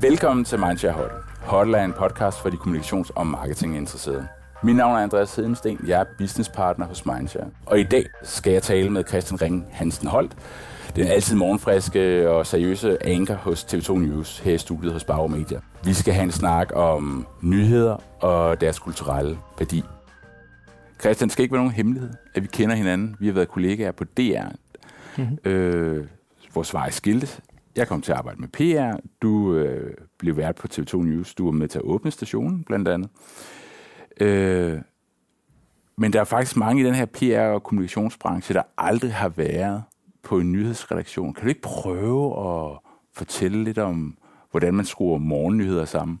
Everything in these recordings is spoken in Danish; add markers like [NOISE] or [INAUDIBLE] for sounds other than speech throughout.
Velkommen til Mindshare Hot. Hot er en podcast for de kommunikations- og marketinginteresserede. Mit navn er Andreas Hedensten, jeg er businesspartner hos Mindshare. Og i dag skal jeg tale med Christian Ring Hansen Holt, den altid morgenfriske og seriøse anker hos TV2 News her i studiet hos Bauer Media. Vi skal have en snak om nyheder og deres kulturelle værdi. Christian, skal ikke være nogen hemmelighed, at vi kender hinanden. Vi har været kollegaer på DR. Mm-hmm. Øh, vores veje skiltes. Jeg kom til at arbejde med PR. Du øh, blev vært på TV2 News. Du var med til at åbne stationen, blandt andet. Øh, men der er faktisk mange i den her PR- og kommunikationsbranche, der aldrig har været på en nyhedsredaktion. Kan du ikke prøve at fortælle lidt om, hvordan man skruer morgennyheder sammen?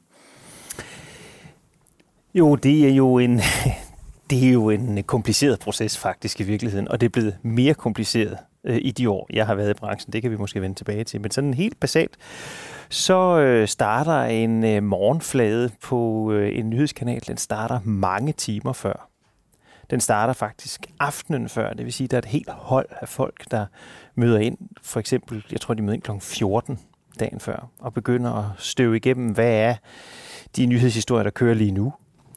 Jo, det er jo en, [LAUGHS] det er jo en kompliceret proces faktisk i virkeligheden, og det er blevet mere kompliceret øh, i de år, jeg har været i branchen. Det kan vi måske vende tilbage til. Men sådan helt basalt, så øh, starter en øh, morgenflade på øh, en nyhedskanal. Den starter mange timer før. Den starter faktisk aftenen før. Det vil sige, at der er et helt hold af folk, der møder ind. For eksempel, jeg tror, de møder ind kl. 14 dagen før, og begynder at støve igennem, hvad er de nyhedshistorier, der kører lige nu.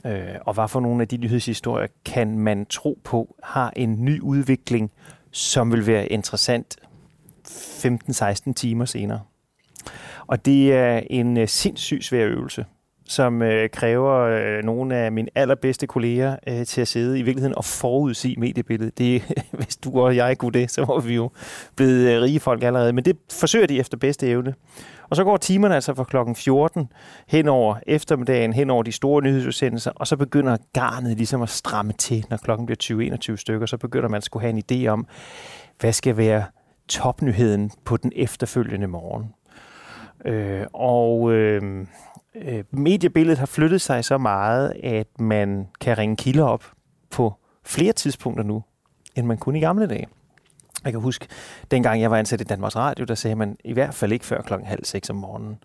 Øh, og hvad for nogle af de nyhedshistorier kan man tro på har en ny udvikling, som vil være interessant 15-16 timer senere. Og det er en øh, uh, sindssygt svær øvelse, som øh, kræver øh, nogle af mine allerbedste kolleger øh, til at sidde i virkeligheden og forudsige mediebilledet. Det, [LAUGHS] hvis du og jeg kunne det, så var vi jo blevet øh, rige folk allerede. Men det forsøger de efter bedste evne. Og så går timerne altså fra klokken 14 hen over eftermiddagen, hen over de store nyhedsudsendelser, og så begynder garnet ligesom at stramme til, når klokken bliver 20-21 stykker. Så begynder man at skulle have en idé om, hvad skal være topnyheden på den efterfølgende morgen. Øh, og øh, øh, mediebilledet har flyttet sig så meget, at man kan ringe kilder op på flere tidspunkter nu, end man kunne i gamle dage. Jeg kan huske, dengang jeg var ansat i Danmarks Radio, der sagde man i hvert fald ikke før klokken halv seks om morgenen.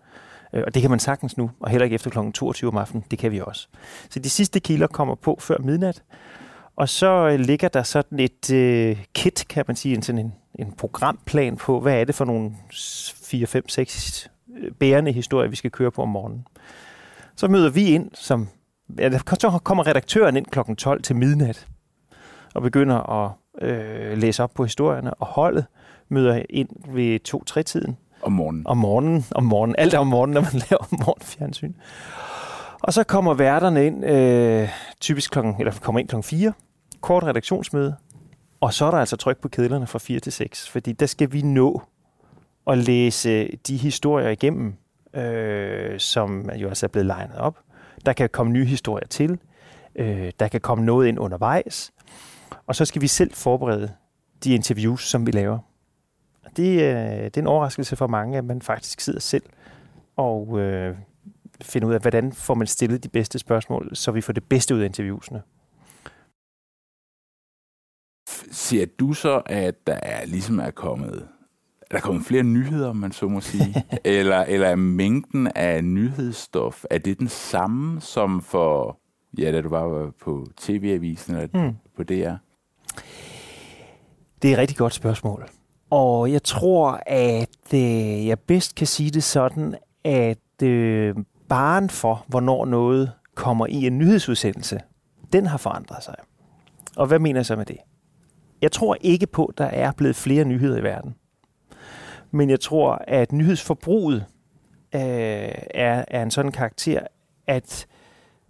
Øh, og det kan man sagtens nu, og heller ikke efter klokken 22 om aftenen. Det kan vi også. Så de sidste kilder kommer på før midnat, og så øh, ligger der sådan et øh, kit, kan man sige, en, sådan en, en programplan på, hvad er det for nogle 4, 5, 6 bærende historier, vi skal køre på om morgenen. Så møder vi ind, som, ja, der kommer redaktøren ind klokken 12 til midnat, og begynder at øh, læse op på historierne, og holdet møder ind ved 2-3-tiden. Om morgenen. Om morgenen. Om morgenen. Alt er om morgenen, når man [LAUGHS] laver morgenfjernsyn. Og så kommer værterne ind, øh, typisk klokken, eller kommer ind klokken 4, kort redaktionsmøde, og så er der altså tryk på kedlerne fra 4 til 6, fordi der skal vi nå at læse de historier igennem, øh, som jo altså er blevet legnet op. Der kan komme nye historier til. Øh, der kan komme noget ind undervejs. Og så skal vi selv forberede de interviews, som vi laver. Det, øh, det er en overraskelse for mange, at man faktisk sidder selv og øh, finder ud af, hvordan får man stillet de bedste spørgsmål, så vi får det bedste ud af interviewsene. Siger du så, at der er ligesom er kommet er der kommet flere nyheder, om man så må sige? [LAUGHS] eller, eller er mængden af nyhedsstof, er det den samme som for, ja, da du var på TV-avisen eller hmm på DR? Det er et rigtig godt spørgsmål. Og jeg tror, at øh, jeg bedst kan sige det sådan, at øh, baren for, hvornår noget kommer i en nyhedsudsendelse, den har forandret sig. Og hvad mener jeg så med det? Jeg tror ikke på, at der er blevet flere nyheder i verden. Men jeg tror, at nyhedsforbruget øh, er, er en sådan karakter, at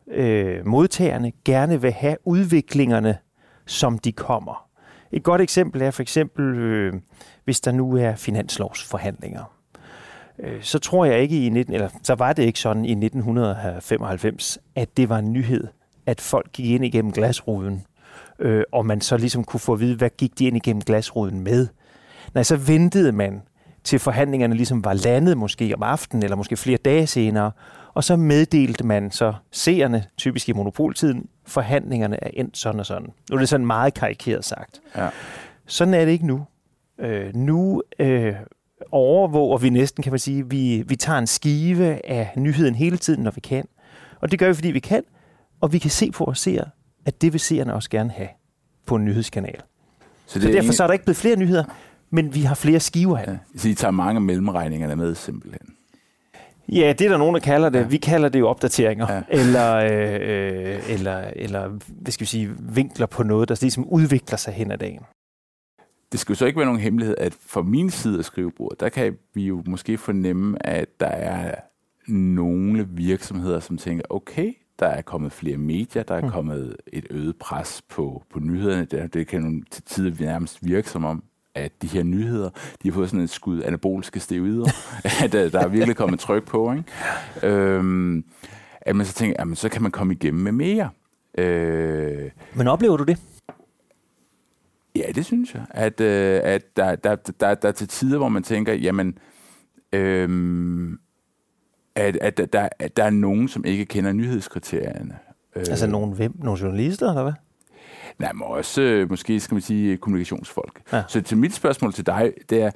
øh, modtagerne gerne vil have udviklingerne, som de kommer. Et godt eksempel er for eksempel, øh, hvis der nu er finanslovsforhandlinger. Øh, så tror jeg ikke i 19, eller så var det ikke sådan i 1995, at det var en nyhed, at folk gik ind igennem glasruden, øh, og man så ligesom kunne få at vide, hvad gik de ind igennem glasruden med. Nej, så ventede man til forhandlingerne ligesom var landet måske om aftenen, eller måske flere dage senere, og så meddelte man så seerne, typisk i monopoltiden, forhandlingerne er endt sådan og sådan. Nu er det sådan meget karikeret sagt. Ja. Sådan er det ikke nu. Øh, nu øh, overvåger vi næsten, kan man sige, vi, vi tager en skive af nyheden hele tiden, når vi kan. Og det gør vi, fordi vi kan, og vi kan se på vores seere, at det vil seerne også gerne have på en nyhedskanal. Så, det så derfor ingen... så er der ikke blevet flere nyheder, men vi har flere skiver af ja. Så I tager mange af mellemregningerne med simpelthen? Ja, det er der nogen, der kalder det. Ja. Vi kalder det jo opdateringer. Ja. [LAUGHS] Eller, øh, eller, eller hvad skal vi sige, vinkler på noget, der ligesom udvikler sig hen ad dagen. Det skal jo så ikke være nogen hemmelighed, at for min side af skrivebordet, der kan vi jo måske fornemme, at der er nogle virksomheder, som tænker, okay, der er kommet flere medier, der er mm. kommet et øget pres på, på nyhederne. Det, det kan nogle til tider nærmest virke som om, at de her nyheder, de har fået sådan et skud anaboliske steroider, [LAUGHS] at der, der er virkelig kommet tryk på. Ikke? Øhm, at man så tænker, jamen, så kan man komme igennem med mere. Øh, Men oplever du det? Ja, det synes jeg. At, øh, at der, der, der, der er til tider, hvor man tænker, jamen, øh, at, at, der, at der er nogen, som ikke kender nyhedskriterierne. Altså øh, nogen hvem? Nogle journalister, eller hvad? Nej, men også øh, måske skal man sige kommunikationsfolk. Ja. Så til mit spørgsmål til dig, det er,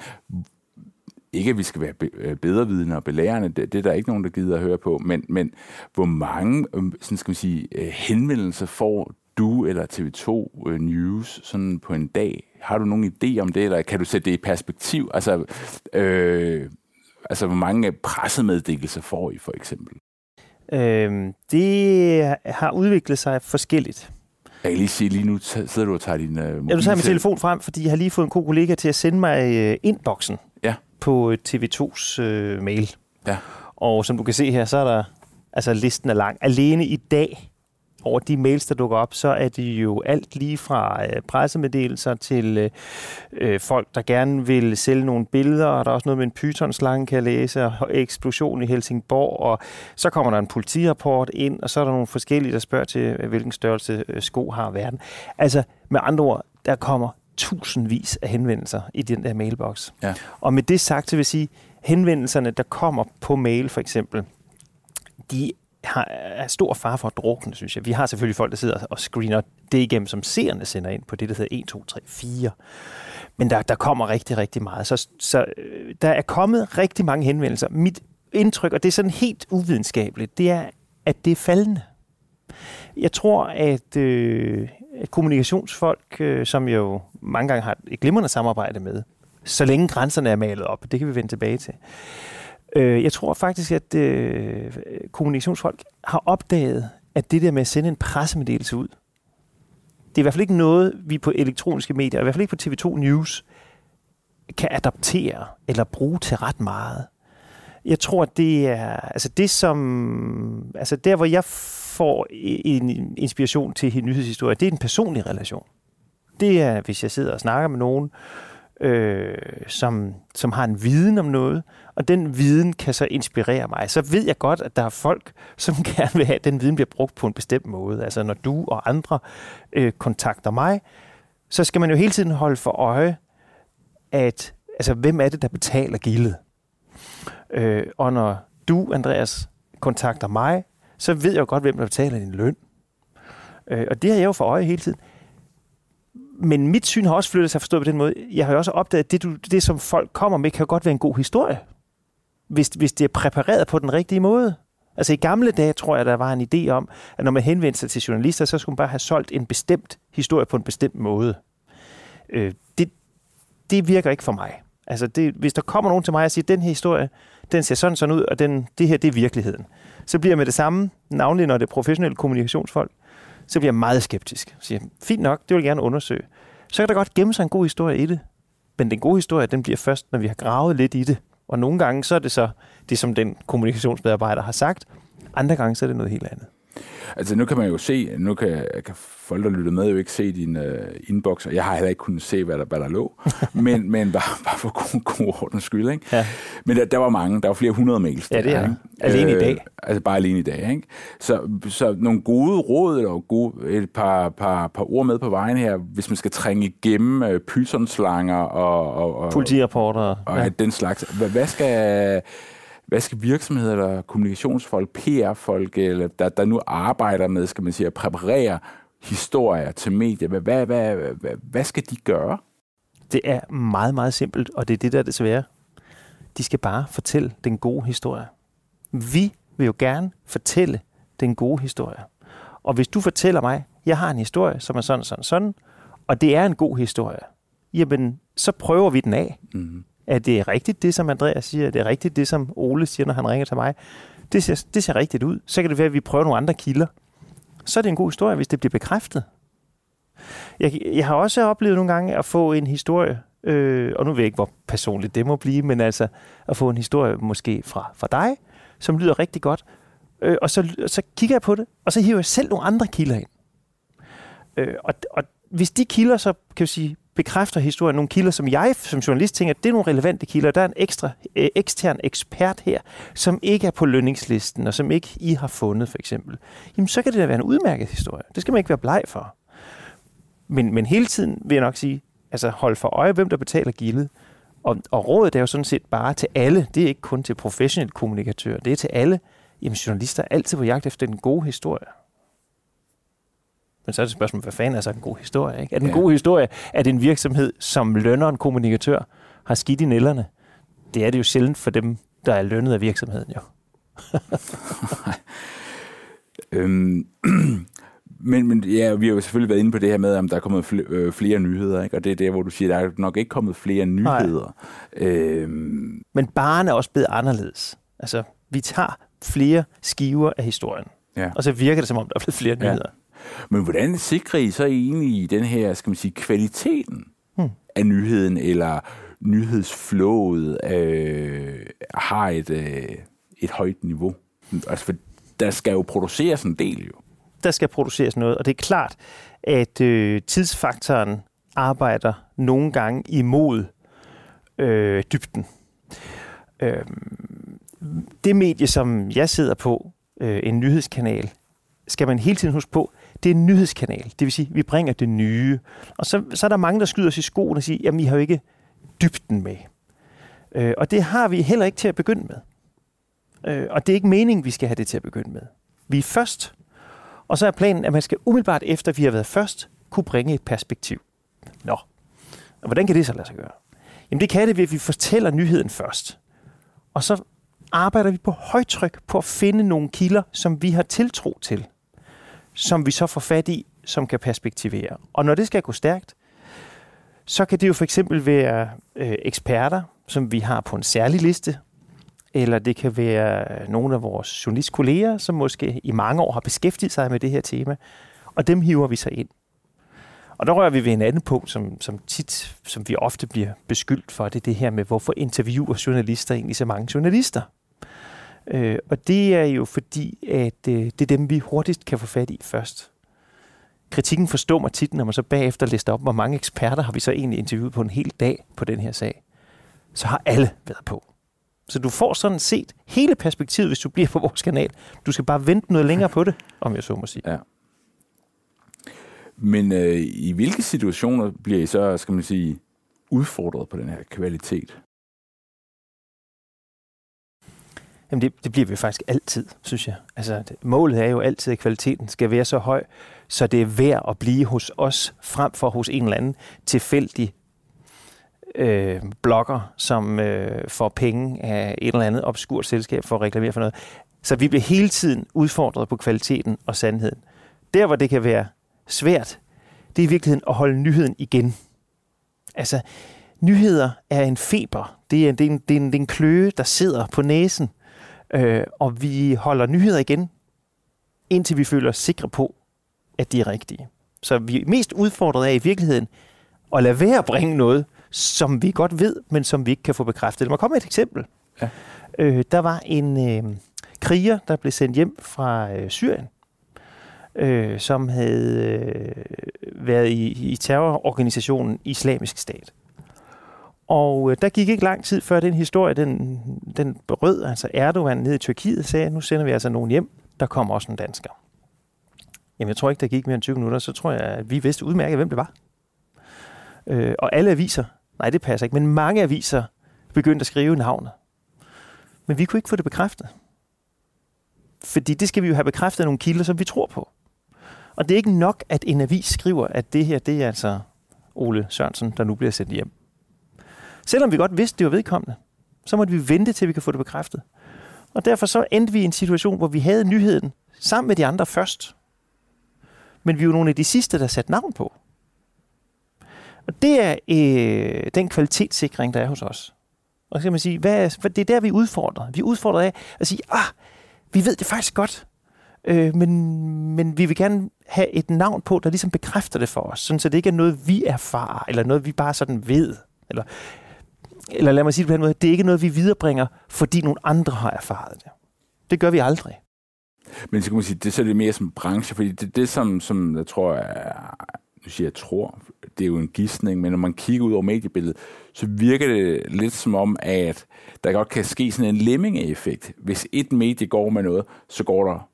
ikke at vi skal være øh, bedre vidne og belærende, det, det er der ikke nogen, der gider at høre på, men, men hvor mange øh, sådan skal man sige, henvendelser får du eller TV2 News sådan på en dag? Har du nogen idé om det, eller kan du sætte det i perspektiv? Altså, øh, altså hvor mange pressemeddelelser får I for eksempel? Øhm, det har udviklet sig forskelligt. Jeg kan lige sige, lige nu sidder du og tager din uh, mobil. Ja, du tager min telefon frem, fordi jeg har lige fået en god kollega til at sende mig uh, inboxen ja. på TV2's uh, øh, mail. Ja. Og som du kan se her, så er der, altså listen er lang. Alene i dag over de mails, der dukker op, så er det jo alt lige fra øh, pressemeddelelser til øh, øh, folk, der gerne vil sælge nogle billeder, og der er også noget med en pythonslange, kan jeg læse, og eksplosion i Helsingborg, og så kommer der en politirapport ind, og så er der nogle forskellige, der spørger til, øh, hvilken størrelse øh, sko har verden. Altså, med andre ord, der kommer tusindvis af henvendelser i den der mailbox. Ja. Og med det sagt, så vil jeg sige, henvendelserne, der kommer på mail for eksempel, de har, er stor far for at drukne, synes jeg. Vi har selvfølgelig folk, der sidder og screener det igennem, som seerne sender ind på det, der hedder 1, 2, 3, 4. Men der, der kommer rigtig, rigtig meget. Så, så øh, der er kommet rigtig mange henvendelser. Mit indtryk, og det er sådan helt uvidenskabeligt, det er, at det er faldende. Jeg tror, at, øh, at kommunikationsfolk, øh, som jo mange gange har et glimrende samarbejde med, så længe grænserne er malet op, det kan vi vende tilbage til, Øh, Øh, jeg tror faktisk, at øh, kommunikationsfolk har opdaget, at det der med at sende en pressemeddelelse ud, det er i hvert fald ikke noget, vi på elektroniske medier, i hvert fald ikke på TV2 News, kan adaptere eller bruge til ret meget. Jeg tror, at det er altså det, som... Altså der, hvor jeg får en inspiration til en nyhedshistorie, det er en personlig relation. Det er, hvis jeg sidder og snakker med nogen, øh, øh, som, som har en viden om noget, og den viden kan så inspirere mig. Så ved jeg godt, at der er folk, som [LAUGHS] gerne vil have, at den viden bliver brugt på en bestemt måde. Altså når du og andre øh, kontakter mig, så skal man jo hele tiden holde for øje, at altså, hvem er det, der betaler gildet? Øh, og når du, Andreas, kontakter mig, så ved jeg jo godt, hvem der betaler din løn. Øh, og det har jeg jo for øje hele tiden men mit syn har også flyttet sig forstået på den måde. Jeg har jo også opdaget, at det, du, det som folk kommer med, kan godt være en god historie. Hvis, hvis det er præpareret på den rigtige måde. Altså i gamle dage tror jeg, der var en idé om, at når man henvendte sig til journalister, så skulle man bare have solgt en bestemt historie på en bestemt måde. Øh, det, det virker ikke for mig. Altså det, hvis der kommer nogen til mig og siger, den her historie, den ser sådan sådan ud, og den, det her, det er virkeligheden. Så bliver jeg med det samme, navnlig når det er professionelle kommunikationsfolk, så bliver jeg meget skeptisk. Så siger, fint nok, det vil jeg gerne undersøge. Så kan der godt gemme sig en god historie i det. Men den gode historie, den bliver først, når vi har gravet lidt i det. Og nogle gange, så er det så det, som den kommunikationsmedarbejder har sagt. Andre gange, så er det noget helt andet. Altså nu kan man jo se, nu kan, kan folk, der lytter med, jo ikke se din uh, inbox, og jeg har heller ikke kunnet se, hvad der, hvad der lå, [LAUGHS] men, men bare, bare for god, god ordens skyld. Ikke? Ja. Men der, der var mange, der var flere hundrede mails. Ja, det er ikke? Alene øh, i dag. Altså bare alene i dag. Ikke? Så, så nogle gode råd, eller gode, et par, par, par ord med på vejen her, hvis man skal trænge igennem uh, Python-slanger og, og, og... Politirapporter. Og ja. den slags. Hvad, hvad skal hvad skal virksomheder eller kommunikationsfolk, PR-folk, eller der, der nu arbejder med, skal man sige, at præparere historier til medier, hvad, hvad, hvad, hvad, hvad skal de gøre? Det er meget, meget simpelt, og det er det, der er det svære. De skal bare fortælle den gode historie. Vi vil jo gerne fortælle den gode historie. Og hvis du fortæller mig, jeg har en historie, som er sådan, sådan, sådan, og det er en god historie, jamen, så prøver vi den af. Mm. Er det rigtigt, det som Andreas siger? Er det rigtigt, det som Ole siger, når han ringer til mig? Det ser, det ser rigtigt ud. Så kan det være, at vi prøver nogle andre kilder. Så er det en god historie, hvis det bliver bekræftet. Jeg, jeg har også oplevet nogle gange at få en historie, øh, og nu ved jeg ikke, hvor personligt det må blive, men altså at få en historie måske fra, fra dig, som lyder rigtig godt, øh, og så, så kigger jeg på det, og så hiver jeg selv nogle andre kilder ind. Øh, og, og hvis de kilder så, kan jeg sige, bekræfter historien, nogle kilder, som jeg som journalist tænker, det er nogle relevante kilder, der er en ekstra øh, ekstern ekspert her, som ikke er på lønningslisten, og som ikke I har fundet, for eksempel, jamen så kan det da være en udmærket historie. Det skal man ikke være bleg for. Men, men hele tiden vil jeg nok sige, altså hold for øje, hvem der betaler gildet. Og, og rådet er jo sådan set bare til alle. Det er ikke kun til professionelle kommunikatører. Det er til alle. Jamen, journalister er altid på jagt efter den gode historie. Men så er det spørgsmål, hvad fanden er så en god historie? Ikke? Er den ja. gode historie, at en virksomhed, som lønner en kommunikatør, har skidt i nælderne? Det er det jo sjældent for dem, der er lønnet af virksomheden, jo. [LAUGHS] øhm, [CLEARS THROAT] men, men ja, vi har jo selvfølgelig været inde på det her med, om der er kommet flere, øh, flere nyheder, ikke? og det er der, hvor du siger, der er nok ikke kommet flere nyheder. Øhm. Men baren er også blevet anderledes. Altså, vi tager flere skiver af historien, ja. og så virker det, som om der er blevet flere nyheder. Ja. Men hvordan sikrer I så egentlig den her, skal man sige, kvaliteten hmm. af nyheden, eller nyhedsflowet øh, har et, øh, et højt niveau? Altså, for der skal jo produceres en del jo. Der skal produceres noget, og det er klart, at øh, tidsfaktoren arbejder nogle gange imod øh, dybden. Øh, det medie, som jeg sidder på, øh, en nyhedskanal, skal man hele tiden huske på, det er en nyhedskanal. Det vil sige, vi bringer det nye. Og så, så er der mange, der skyder sig i skoen og siger, jamen I har jo ikke dybden med. Øh, og det har vi heller ikke til at begynde med. Øh, og det er ikke meningen, vi skal have det til at begynde med. Vi er først, og så er planen, at man skal umiddelbart efter, vi har været først, kunne bringe et perspektiv. Nå, og hvordan kan det så lade sig gøre? Jamen det kan det ved, at vi fortæller nyheden først. Og så arbejder vi på højtryk på at finde nogle kilder, som vi har tiltro til som vi så får fat i, som kan perspektivere. Og når det skal gå stærkt, så kan det jo for eksempel være øh, eksperter, som vi har på en særlig liste, eller det kan være nogle af vores journalistkolleger, som måske i mange år har beskæftiget sig med det her tema, og dem hiver vi så ind. Og der rører vi ved en anden punkt, som, som tit, som vi ofte bliver beskyldt for, det er det her med, hvorfor interviewer journalister egentlig så mange journalister? Øh, og det er jo fordi, at øh, det er dem, vi hurtigst kan få fat i først. Kritikken forstår mig tit, når man så bagefter lister op, hvor mange eksperter har vi så egentlig interviewet på en hel dag på den her sag. Så har alle været på. Så du får sådan set hele perspektivet, hvis du bliver på vores kanal. Du skal bare vente noget længere på det, om jeg så må sige. Ja. Men øh, i hvilke situationer bliver I så, skal man sige, udfordret på den her kvalitet? Jamen det, det bliver vi faktisk altid, synes jeg. Altså, det, målet er jo altid, at kvaliteten skal være så høj, så det er værd at blive hos os, frem for hos en eller anden tilfældig øh, blogger, som øh, får penge af et eller andet obskurt selskab for at reklamere for noget. Så vi bliver hele tiden udfordret på kvaliteten og sandheden. Der, hvor det kan være svært, det er i virkeligheden at holde nyheden igen. Altså, nyheder er en feber. Det er, det er, en, det er, en, det er en kløe, der sidder på næsen – Øh, og vi holder nyheder igen, indtil vi føler os sikre på, at de er rigtige. Så vi er mest udfordret af i virkeligheden at lade være at bringe noget, som vi godt ved, men som vi ikke kan få bekræftet. Lad mig komme med et eksempel. Ja. Øh, der var en øh, kriger, der blev sendt hjem fra øh, Syrien, øh, som havde øh, været i, i terrororganisationen Islamisk Stat. Og øh, der gik ikke lang tid før den historie, den, den berød, altså Erdogan ned i Tyrkiet, sagde, nu sender vi altså nogen hjem, der kommer også en dansker. Jamen jeg tror ikke, der gik mere end 20 minutter, så tror jeg, at vi vidste udmærket, hvem det var. Øh, og alle aviser, nej det passer ikke, men mange aviser begyndte at skrive navnet. Men vi kunne ikke få det bekræftet. Fordi det skal vi jo have bekræftet af nogle kilder, som vi tror på. Og det er ikke nok, at en avis skriver, at det her, det er altså Ole Sørensen, der nu bliver sendt hjem. Selvom vi godt vidste, det var vedkommende, så måtte vi vente til, vi kan få det bekræftet. Og derfor så endte vi i en situation, hvor vi havde nyheden sammen med de andre først. Men vi var nogle af de sidste, der satte navn på. Og det er øh, den kvalitetssikring, der er hos os. Og så kan man sige, hvad er, det er der, vi udfordrer. Vi udfordrer af at sige, ah, vi ved det faktisk godt, øh, men, men vi vil gerne have et navn på, der ligesom bekræfter det for os, sådan så det ikke er noget, vi erfarer, eller noget, vi bare sådan ved. Eller, eller lad mig sige det på den måde, det er ikke noget, vi viderebringer, fordi nogle andre har erfaret det. Det gør vi aldrig. Men så kan man sige, det er så lidt mere som branche, fordi det, det som, som jeg tror er, nu siger jeg tror, det er jo en gidsning, men når man kigger ud over mediebilledet, så virker det lidt som om, at der godt kan ske sådan en lemming-effekt. Hvis et medie går med noget, så går der,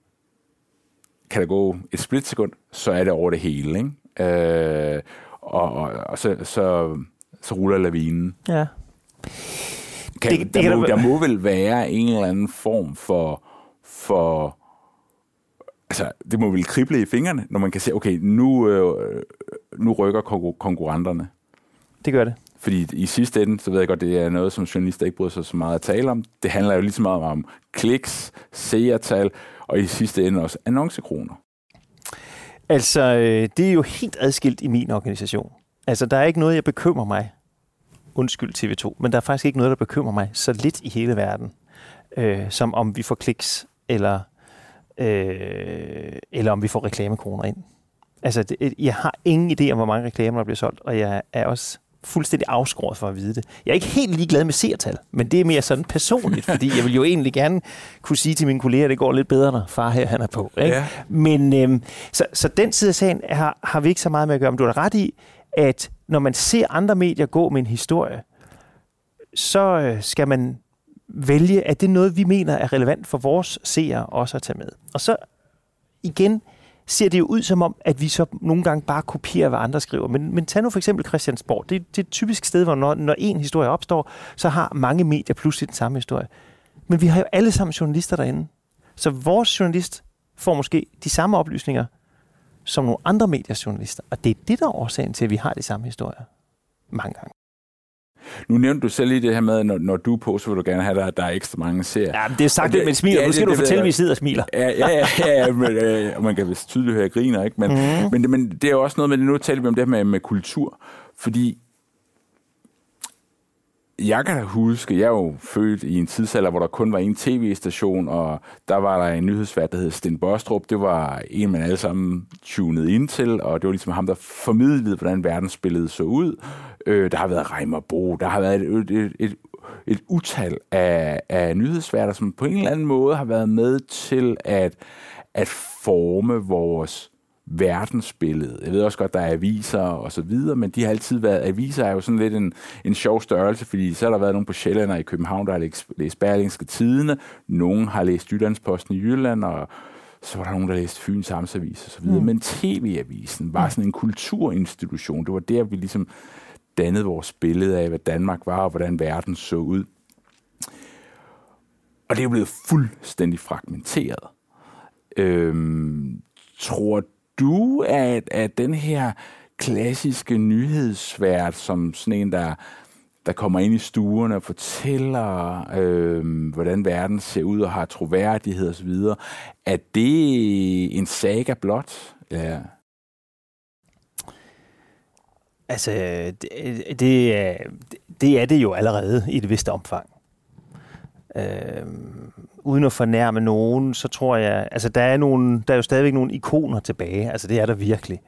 kan der gå et splitsekund, så er det over det hele. Ikke? Øh, og, og, og så, så, så ruller lavinen. Ja. Kan, det, det der, må, der må vel være en eller anden form for, for altså, det må vel krible i fingrene, når man kan se, okay, nu, øh, nu rykker konkurrenterne. Det gør det. Fordi i sidste ende, så ved jeg godt, det er noget, som journalister ikke bryder sig så meget at tale om. Det handler jo lige så meget om kliks, seertal, og i sidste ende også annoncekroner. Altså, øh, det er jo helt adskilt i min organisation. Altså, der er ikke noget, jeg bekymrer mig. Undskyld TV2, men der er faktisk ikke noget, der bekymrer mig så lidt i hele verden, øh, som om vi får kliks eller øh, eller om vi får reklamekroner ind. Altså, det, jeg har ingen idé om, hvor mange reklamer, der bliver solgt, og jeg er også fuldstændig afskåret for at vide det. Jeg er ikke helt ligeglad med seertal, men det er mere sådan personligt, [LAUGHS] fordi jeg vil jo egentlig gerne kunne sige til mine kolleger, at det går lidt bedre, når far her han er på. Ikke? Ja. Men øh, så, så den side af sagen har, har vi ikke så meget med at gøre. Men du har ret i, at når man ser andre medier gå med en historie, så øh, skal man vælge, at det er noget, vi mener er relevant for vores seere også at tage med. Og så igen ser det jo ud som om, at vi så nogle gange bare kopierer, hvad andre skriver. Men, men tag nu for eksempel Christiansborg. Det, det er et typisk sted, hvor når, når en historie opstår, så har mange medier pludselig den samme historie. Men vi har jo alle sammen journalister derinde. Så vores journalist får måske de samme oplysninger som nogle andre mediers journalister. Og det er det, der er årsagen til, at vi har de samme historier mange gange. Nu nævnte du selv lige det her med, når, når du er på, så vil du gerne have, at der er ekstra mange serier. Ja, men det er sagt det, med smiler. Ja, nu skal det, du det, fortælle, at vi sidder og smiler. Ja, ja, ja, ja men, øh, man kan vist tydeligt høre, at jeg griner. Ikke? Men, mm. men, men det er jo også noget med, nu taler vi om det her med, med kultur. Fordi jeg kan da huske, jeg er jo født i en tidsalder, hvor der kun var en tv-station, og der var der en nyhedsvært, der hed Sten Bostrup. Det var en, man alle sammen tunede ind til, og det var ligesom ham, der formidlede, hvordan verdensbilledet så ud. Øh, der har været Reimer Bo, der har været et, et, et, et utal af, af nyhedsværter, som på en eller anden måde har været med til at, at forme vores verdensbillede. Jeg ved også godt, der er aviser og så videre, men de har altid været, aviser er jo sådan lidt en, en sjov størrelse, fordi så har der været nogen på Sjælland og i København, der har læst, læst Berlingske Tidene, nogen har læst Jyllandsposten i Jylland, og så var der nogen, der læste Fyns Amtsavis og så videre. Mm. Men TV-avisen var sådan en kulturinstitution. Det var der, vi ligesom dannede vores billede af, hvad Danmark var, og hvordan verden så ud. Og det er blevet fuldstændig fragmenteret. Øhm, tror du, at, at den her klassiske nyhedsvært, som sådan en, der, der kommer ind i stuerne og fortæller, øh, hvordan verden ser ud og har troværdighed osv., er det en saga blot? Ja. Altså, det, det, er, det er det jo allerede i et vist omfang. Øh, uden at fornærme nogen, så tror jeg, altså der er, nogle, der er jo stadigvæk nogle ikoner tilbage, altså det er der virkelig.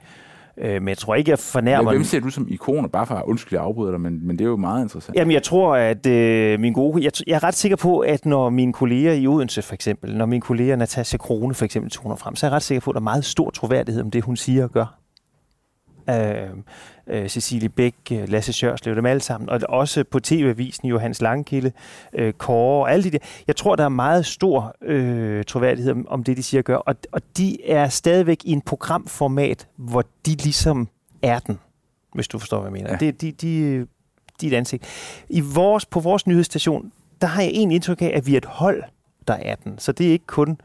Øh, men jeg tror ikke, jeg fornærmer... Ja, hvem ser du som ikoner? Bare for at undskylde, afbryder dig, men, men det er jo meget interessant. Jamen, jeg tror, at øh, min gode... Jeg, jeg er ret sikker på, at når mine kolleger i Odense, for eksempel, når min kolleger Natasja Krone, for eksempel, toner frem, så er jeg ret sikker på, at der er meget stor troværdighed om det, hun siger og gør øh, øh, Cecilie Bæk, øh, Lasse Sjørslev, dem alle sammen, og også på TV-avisen Johannes Langkilde, øh, Kåre og alle de der. Jeg tror, der er meget stor øh, troværdighed om, om det, de siger og gør, og, og de er stadigvæk i en programformat, hvor de ligesom er den, hvis du forstår, hvad jeg mener. Ja. Det, de, de, de er et ansigt. I vores, på vores nyhedsstation, der har jeg egentlig indtryk af, at vi er et hold, der er den. Så det er ikke kun Øh,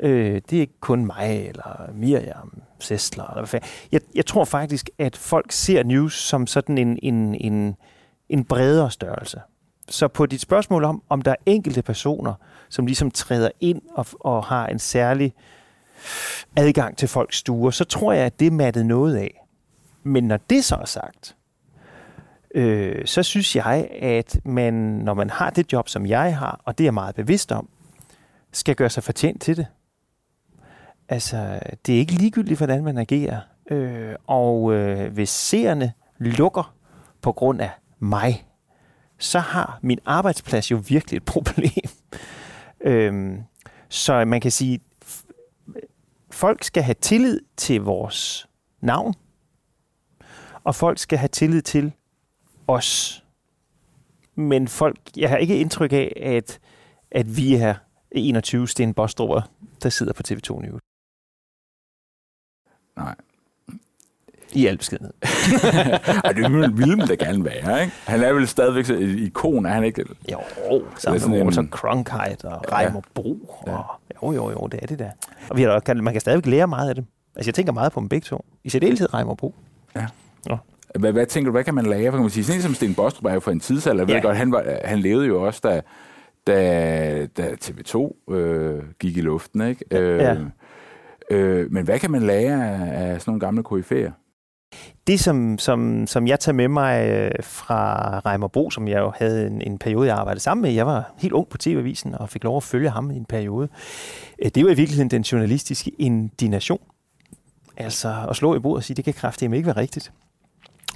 Øh, det er ikke kun mig, eller Miriam Sessler, eller hvad jeg, jeg tror faktisk, at folk ser news som sådan en, en, en, en bredere størrelse. Så på dit spørgsmål om, om der er enkelte personer, som ligesom træder ind og, og har en særlig adgang til folks stuer, så tror jeg, at det er mattet noget af. Men når det så er sagt, øh, så synes jeg, at man, når man har det job, som jeg har, og det er jeg meget bevidst om, skal gøre sig fortjent til det. Altså, det er ikke ligegyldigt, hvordan man agerer. Øh, og øh, hvis seerne lukker på grund af mig, så har min arbejdsplads jo virkelig et [LAUGHS] problem. øh, så man kan sige, folk skal have tillid til vores navn, og folk skal have tillid til os. Men folk, jeg har ikke indtryk af, at, at vi er 21 Sten Bostrup, der sidder på TV2 News. Nej. I al beskedenhed. [LAUGHS] Ej, det ville man da gerne være, ikke? Han er vel stadigvæk et ikon, er han ikke? Jo, sammen med Walter Cronkite og Reimer ja. Bro. Og, jo, jo, jo, det er det der. Og vi har, kan, man kan stadigvæk lære meget af det. Altså, jeg tænker meget på dem begge to. I særdeleshed Reimer Bro. Ja. ja. Hvad, hvad tænker du, hvad kan man lære? Kan man sige, sådan som Sten Bostrup er jo for en tidsalder. Ja. Ved godt, han, var, han levede jo også, da, da, da TV2 øh, gik i luften, ikke? Ja. Øh, øh, men hvad kan man lære af, af sådan nogle gamle koryfæer? Det, som, som, som jeg tager med mig øh, fra Reimer Bro, som jeg jo havde en, en periode, jeg arbejdede sammen med. Jeg var helt ung på TV-avisen og fik lov at følge ham i en periode. Øh, det var i virkeligheden den journalistiske indignation. Altså at slå i bordet og sige, det kan kraftigt ikke være rigtigt.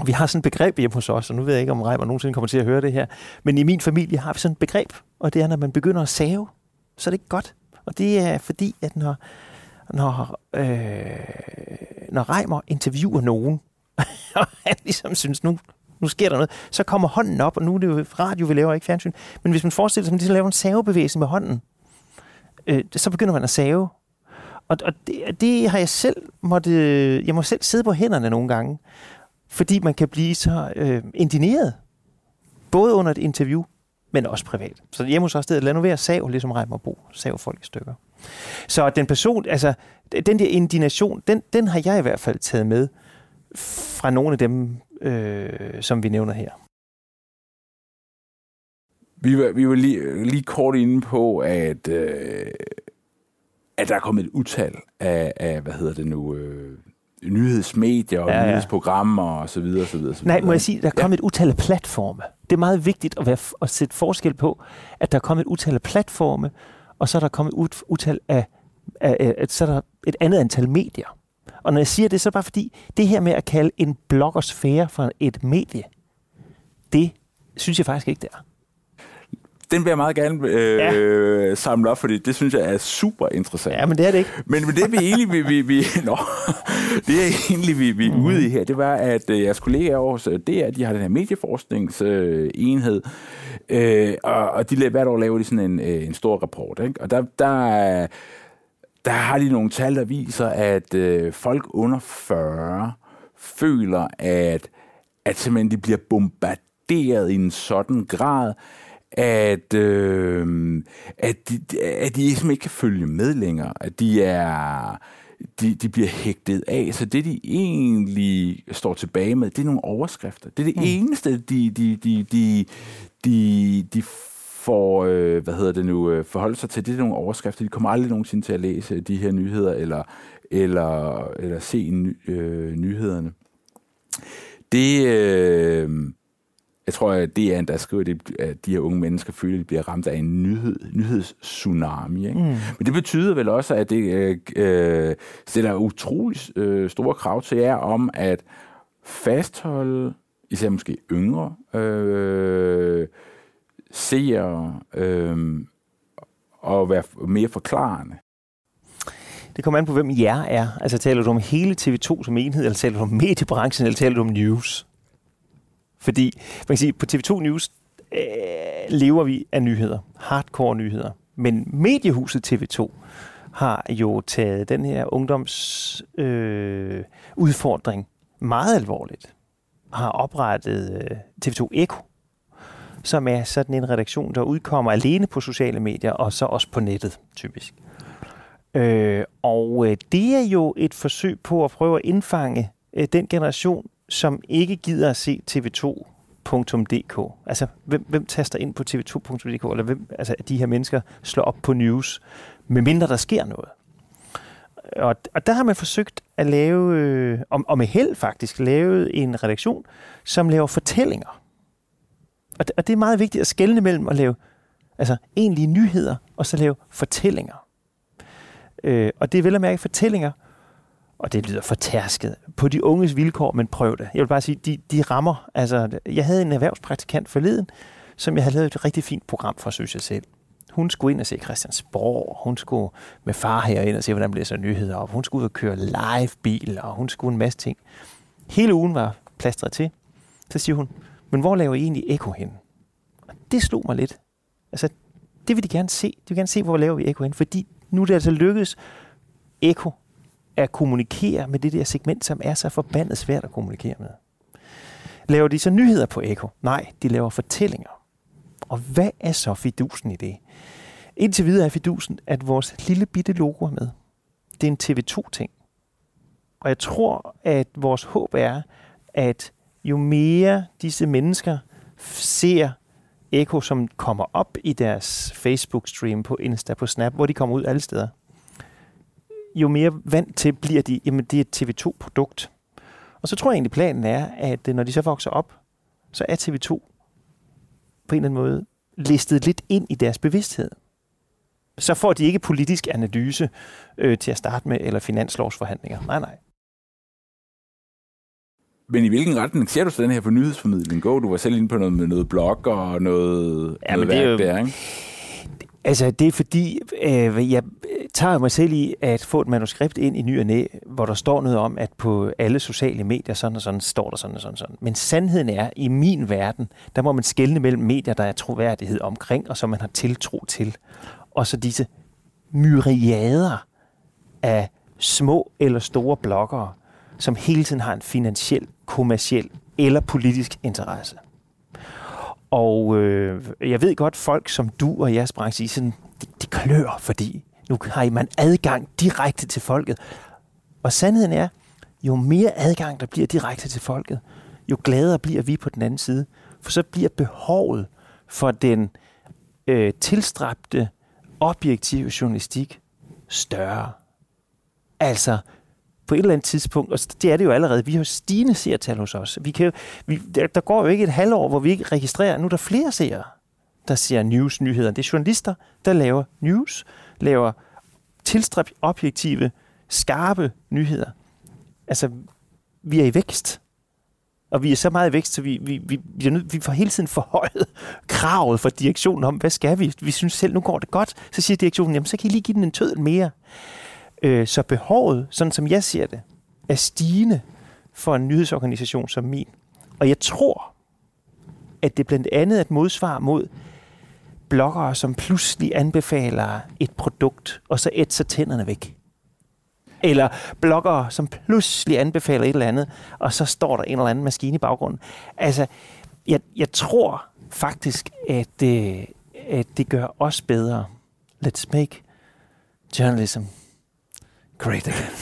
Vi har sådan et begreb hjemme hos os, og nu ved jeg ikke, om Reimer nogensinde kommer til at høre det her, men i min familie har vi sådan et begreb, og det er, når man begynder at save, så er det ikke godt. Og det er fordi, at når, når, øh, når Reimer interviewer nogen, [LAUGHS] og han ligesom synes, nu, nu sker der noget, så kommer hånden op, og nu er det jo radio, vi laver, ikke fjernsyn. Men hvis man forestiller sig, at man ligesom laver en savebevægelse med hånden, øh, så begynder man at save. Og, og det, det har jeg selv måtte, jeg må selv sidde på hænderne nogle gange, fordi man kan blive så øh, indineret, både under et interview, men også privat. Så hjemme hos os, det lad nu være sav, ligesom Reimer Bo, sav folk i stykker. Så den person, altså, den der indignation, den, den har jeg i hvert fald taget med fra nogle af dem, øh, som vi nævner her. Vi var, vi var lige, lige kort inde på, at, øh, at der er kommet et utal af, af hvad hedder det nu, øh, nyhedsmedier og ja, ja. nyhedsprogrammer og så videre, så videre, så videre. Nej, må jeg sige, der er kommet ja. et utal af platforme. Det er meget vigtigt at, være, at sætte forskel på, at der er kommet et utal af platforme, og så er der kommet ut, utal af, af, af, af så er der et andet antal medier. Og når jeg siger det, så er det bare fordi, det her med at kalde en bloggersfære for et medie, det synes jeg faktisk ikke, det er. Den vil jeg meget gerne øh, ja. samle op, fordi det synes jeg er super interessant. Ja, men det er det ikke. Men, men det vi egentlig, vi, vi, vi, [LAUGHS] nå, det er egentlig, vi, vi er mm. ude i her, det var, at øh, jeres kollegaer over det er, at de har den her medieforskningsenhed, øh, og, og de hvert år laver de sådan en, øh, en stor rapport. Ikke? Og der, der, der har de nogle tal, der viser, at øh, folk under 40 føler, at, at simpelthen de bliver bombarderet i en sådan grad, at, øh, at, de, at de simpelthen ikke kan følge med længere. At de er de, de bliver hægtet af. Så det, de egentlig står tilbage med, det er nogle overskrifter. Det er det mm. eneste, de, de, de, de, de, de får, øh, hvad hedder det nu, øh, forholde sig til. Det er nogle overskrifter. De kommer aldrig nogensinde til at læse de her nyheder, eller, eller, eller se ny, øh, nyhederne. Det, øh, jeg tror, at det er der skriver, det, at de her unge mennesker føler, at de bliver ramt af en nyhed, nyhedstsunami. Ikke? Mm. Men det betyder vel også, at det øh, øh, stiller utrolig øh, store krav til jer om at fastholde, især måske yngre, øh, seere øh, og være mere forklarende. Det kommer an på, hvem jer er. Altså taler du om hele TV2 som enhed, eller taler du om mediebranchen, eller taler du om news? Fordi man kan sige, på TV2 News øh, lever vi af nyheder. Hardcore nyheder. Men mediehuset TV2 har jo taget den her ungdoms øh, udfordring meget alvorligt. Har oprettet øh, TV2 Eko, som er sådan en redaktion, der udkommer alene på sociale medier, og så også på nettet, typisk. Øh, og øh, det er jo et forsøg på at prøve at indfange øh, den generation, som ikke gider at se tv2.dk. Altså, hvem, hvem taster ind på tv2.dk, eller hvem altså, de her mennesker slår op på news, medmindre der sker noget. Og, og der har man forsøgt at lave, øh, og, og med held faktisk, lavet en redaktion, som laver fortællinger Og det, og det er meget vigtigt at skelne mellem at lave altså, egentlige nyheder, og så lave fortællinger. Øh, og det er vel at mærke fortællinger, og det lyder fortærsket, på de unges vilkår, men prøv det. Jeg vil bare sige, de, de rammer. Altså, jeg havde en erhvervspraktikant forleden, som jeg havde lavet et rigtig fint program for, synes jeg selv. Hun skulle ind og se Christiansborg, hun skulle med far herind og se, hvordan bliver så nyheder op. Hun skulle ud og køre live bil, og hun skulle en masse ting. Hele ugen var plastret til. Så siger hun, men hvor laver I egentlig eko hen? Og det slog mig lidt. Altså, det vil de gerne se. De vil gerne se, hvor laver vi eko hen, fordi nu er det altså lykkedes eko at kommunikere med det der segment, som er så forbandet svært at kommunikere med. Laver de så nyheder på Eko? Nej, de laver fortællinger. Og hvad er så fidusen i det? Indtil videre er fidusen, at vores lille bitte logo er med. Det er en TV2-ting. Og jeg tror, at vores håb er, at jo mere disse mennesker ser Eko, som kommer op i deres Facebook-stream på Insta, på Snap, hvor de kommer ud alle steder, jo mere vant til bliver de, jamen det er et TV2-produkt. Og så tror jeg egentlig, planen er, at øh, når de så vokser op, så er TV2 på en eller anden måde listet lidt ind i deres bevidsthed. Så får de ikke politisk analyse øh, til at starte med, eller finanslovsforhandlinger. Nej, nej. Men i hvilken retning ser du så den her for nyhedsformidling gå? Du var selv inde på noget med noget blog og noget, ja, noget værk det er jo, der, ikke? Altså, det er fordi, øh, jeg tager mig selv i at få et manuskript ind i ny og næ, hvor der står noget om, at på alle sociale medier, sådan og sådan, står der sådan og sådan, sådan. Men sandheden er, i min verden, der må man skelne mellem medier, der er troværdighed omkring, og som man har tiltro til. Og så disse myriader af små eller store bloggere, som hele tiden har en finansiel, kommersiel eller politisk interesse. Og øh, jeg ved godt, folk som du og jeres branche, sådan, de, de klør, fordi nu har man adgang direkte til folket. Og sandheden er, jo mere adgang der bliver direkte til folket, jo gladere bliver vi på den anden side. For så bliver behovet for den øh, tilstræbte, objektive journalistik større. Altså, på et eller andet tidspunkt, og det er det jo allerede, vi har stigende seertal hos os. Vi kan, vi, der, der går jo ikke et halvår, hvor vi ikke registrerer, nu er der flere seere, der ser news-nyheder. Det er journalister, der laver news, laver tilstræb objektive, skarpe nyheder. Altså, vi er i vækst. Og vi er så meget i vækst, så vi, vi, vi, vi, er vi får hele tiden forhøjet [LAUGHS] kravet fra direktionen om, hvad skal vi? Vi synes selv, nu går det godt. Så siger direktionen, jamen så kan I lige give den en tødel mere. Øh, så behovet, sådan som jeg ser det, er stigende for en nyhedsorganisation som min. Og jeg tror, at det blandt andet er et modsvar mod bloggere, som pludselig anbefaler et produkt, og så ætser tænderne væk. Eller bloggere, som pludselig anbefaler et eller andet, og så står der en eller anden maskine i baggrunden. Altså, jeg, jeg tror faktisk, at det, at det gør os bedre. Let's make journalism great again. [LAUGHS]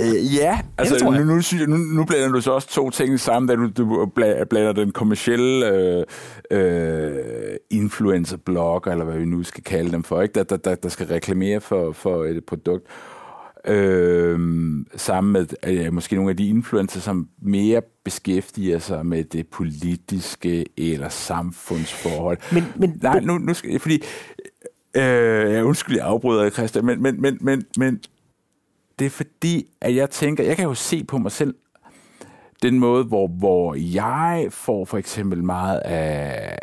Øh, ja, altså nu, nu, nu, nu blander du så også to ting sammen, da du, du blander den kommercielle øh, øh, influencer-blogger, eller hvad vi nu skal kalde dem for, ikke? Der, der, der, der skal reklamere for, for et produkt. Øh, sammen med øh, måske nogle af de influencer, som mere beskæftiger sig med det politiske eller samfundsforhold. Men, men Nej, nu, nu skal, fordi Øh, jeg undskyld, jeg afbryder Christian, men, men, men, men, men det er fordi, at jeg tænker, jeg kan jo se på mig selv, den måde, hvor, hvor jeg får for eksempel meget af,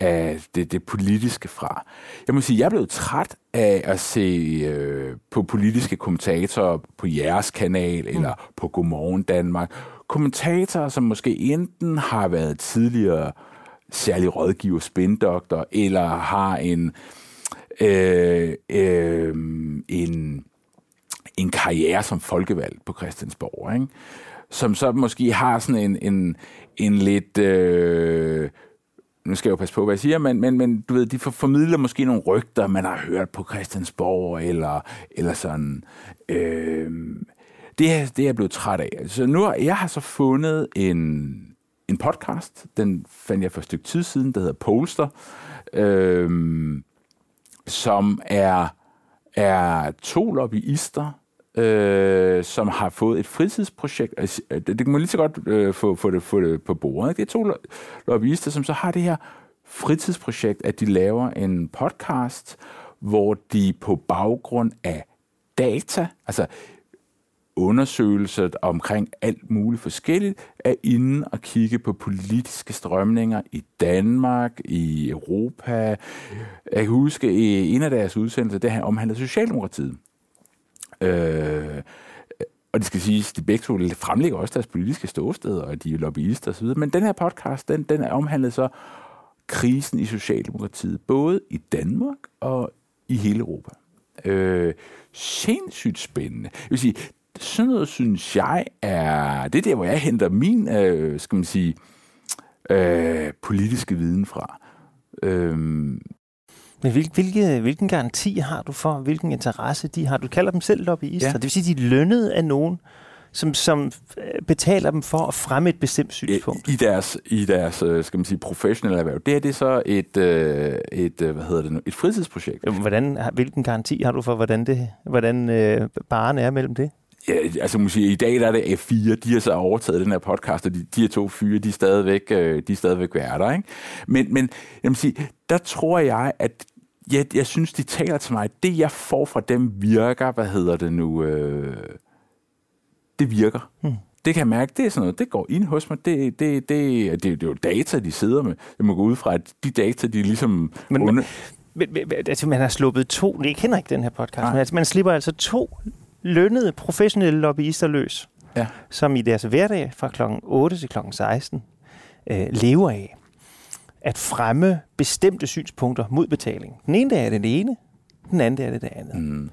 af det, det politiske fra. Jeg må sige, jeg er blevet træt af at se øh, på politiske kommentatorer på jeres kanal, mm. eller på Godmorgen Danmark. Kommentatorer, som måske enten har været tidligere særlig rådgiver, spindoktor, eller har en øh, Øh, øh, en, en karriere som folkevalgt på Christiansborg, ikke? som så måske har sådan en, en, en lidt... Øh, nu skal jeg jo passe på, hvad jeg siger, men, men, men du ved, de formidler måske nogle rygter, man har hørt på Christiansborg, eller, eller sådan. Øh, det, er, det er jeg blevet træt af. Så nu jeg har så fundet en, en podcast, den fandt jeg for et stykke tid siden, der hedder Polster, øh, som er, er to lobbyister, øh, som har fået et fritidsprojekt. Altså, øh, det, det kan man lige så godt øh, få, få, det, få det på bordet. Ikke? Det er to lobbyister, som så har det her fritidsprojekt, at de laver en podcast, hvor de på baggrund af data, altså undersøgelser omkring alt muligt forskelligt, er inde og kigge på politiske strømninger i Danmark, i Europa. Jeg kan huske, i en af deres udsendelser, det her omhandler Socialdemokratiet. Øh, og det skal siges, de begge to fremlægger også deres politiske ståsteder, og de er lobbyister osv., men den her podcast, den, den er omhandlet så krisen i Socialdemokratiet, både i Danmark og i hele Europa. Øh, sindssygt spændende. Jeg vil sige, sådan noget synes jeg er, det er der, hvor jeg henter min, øh, skal man sige, øh, politiske viden fra. Øh, men hvil, hvilke, hvilken garanti har du for, hvilken interesse de har? Du kalder dem selv lobbyister. Ja. Det vil sige, de er lønnet af nogen, som, som øh, betaler dem for at fremme et bestemt synspunkt. I deres, i deres øh, skal man sige, professionelle erhverv. Det er det så et, øh, et, hvad hedder det nu, et fritidsprojekt. Hvordan, hvilken garanti har du for, hvordan, det, hvordan øh, baren er mellem det? Ja, altså sige, i dag der er det F4, de har så overtaget den her podcast, og de, de her to fyre, de er stadigvæk, de er stadigvæk værter, ikke? Men, men jeg må sige, der tror jeg, at jeg, jeg synes, de taler til mig. Det, jeg får fra dem, virker, hvad hedder det nu, øh, det virker. Hmm. Det kan jeg mærke, det er sådan noget, det går ind hos mig. Det, det, det, det, det er jo data, de sidder med. Jeg må gå ud fra, at de data, de ligesom... Men, under... men, men, altså, man har sluppet to, ikke den her podcast, Nej. men altså, man slipper altså to lønnede professionelle lobbyister løs, ja. som i deres hverdag fra kl. 8 til kl. 16 øh, lever af at fremme bestemte synspunkter mod betaling. Den ene dag er det det ene, den anden dag er det det andet. Mm.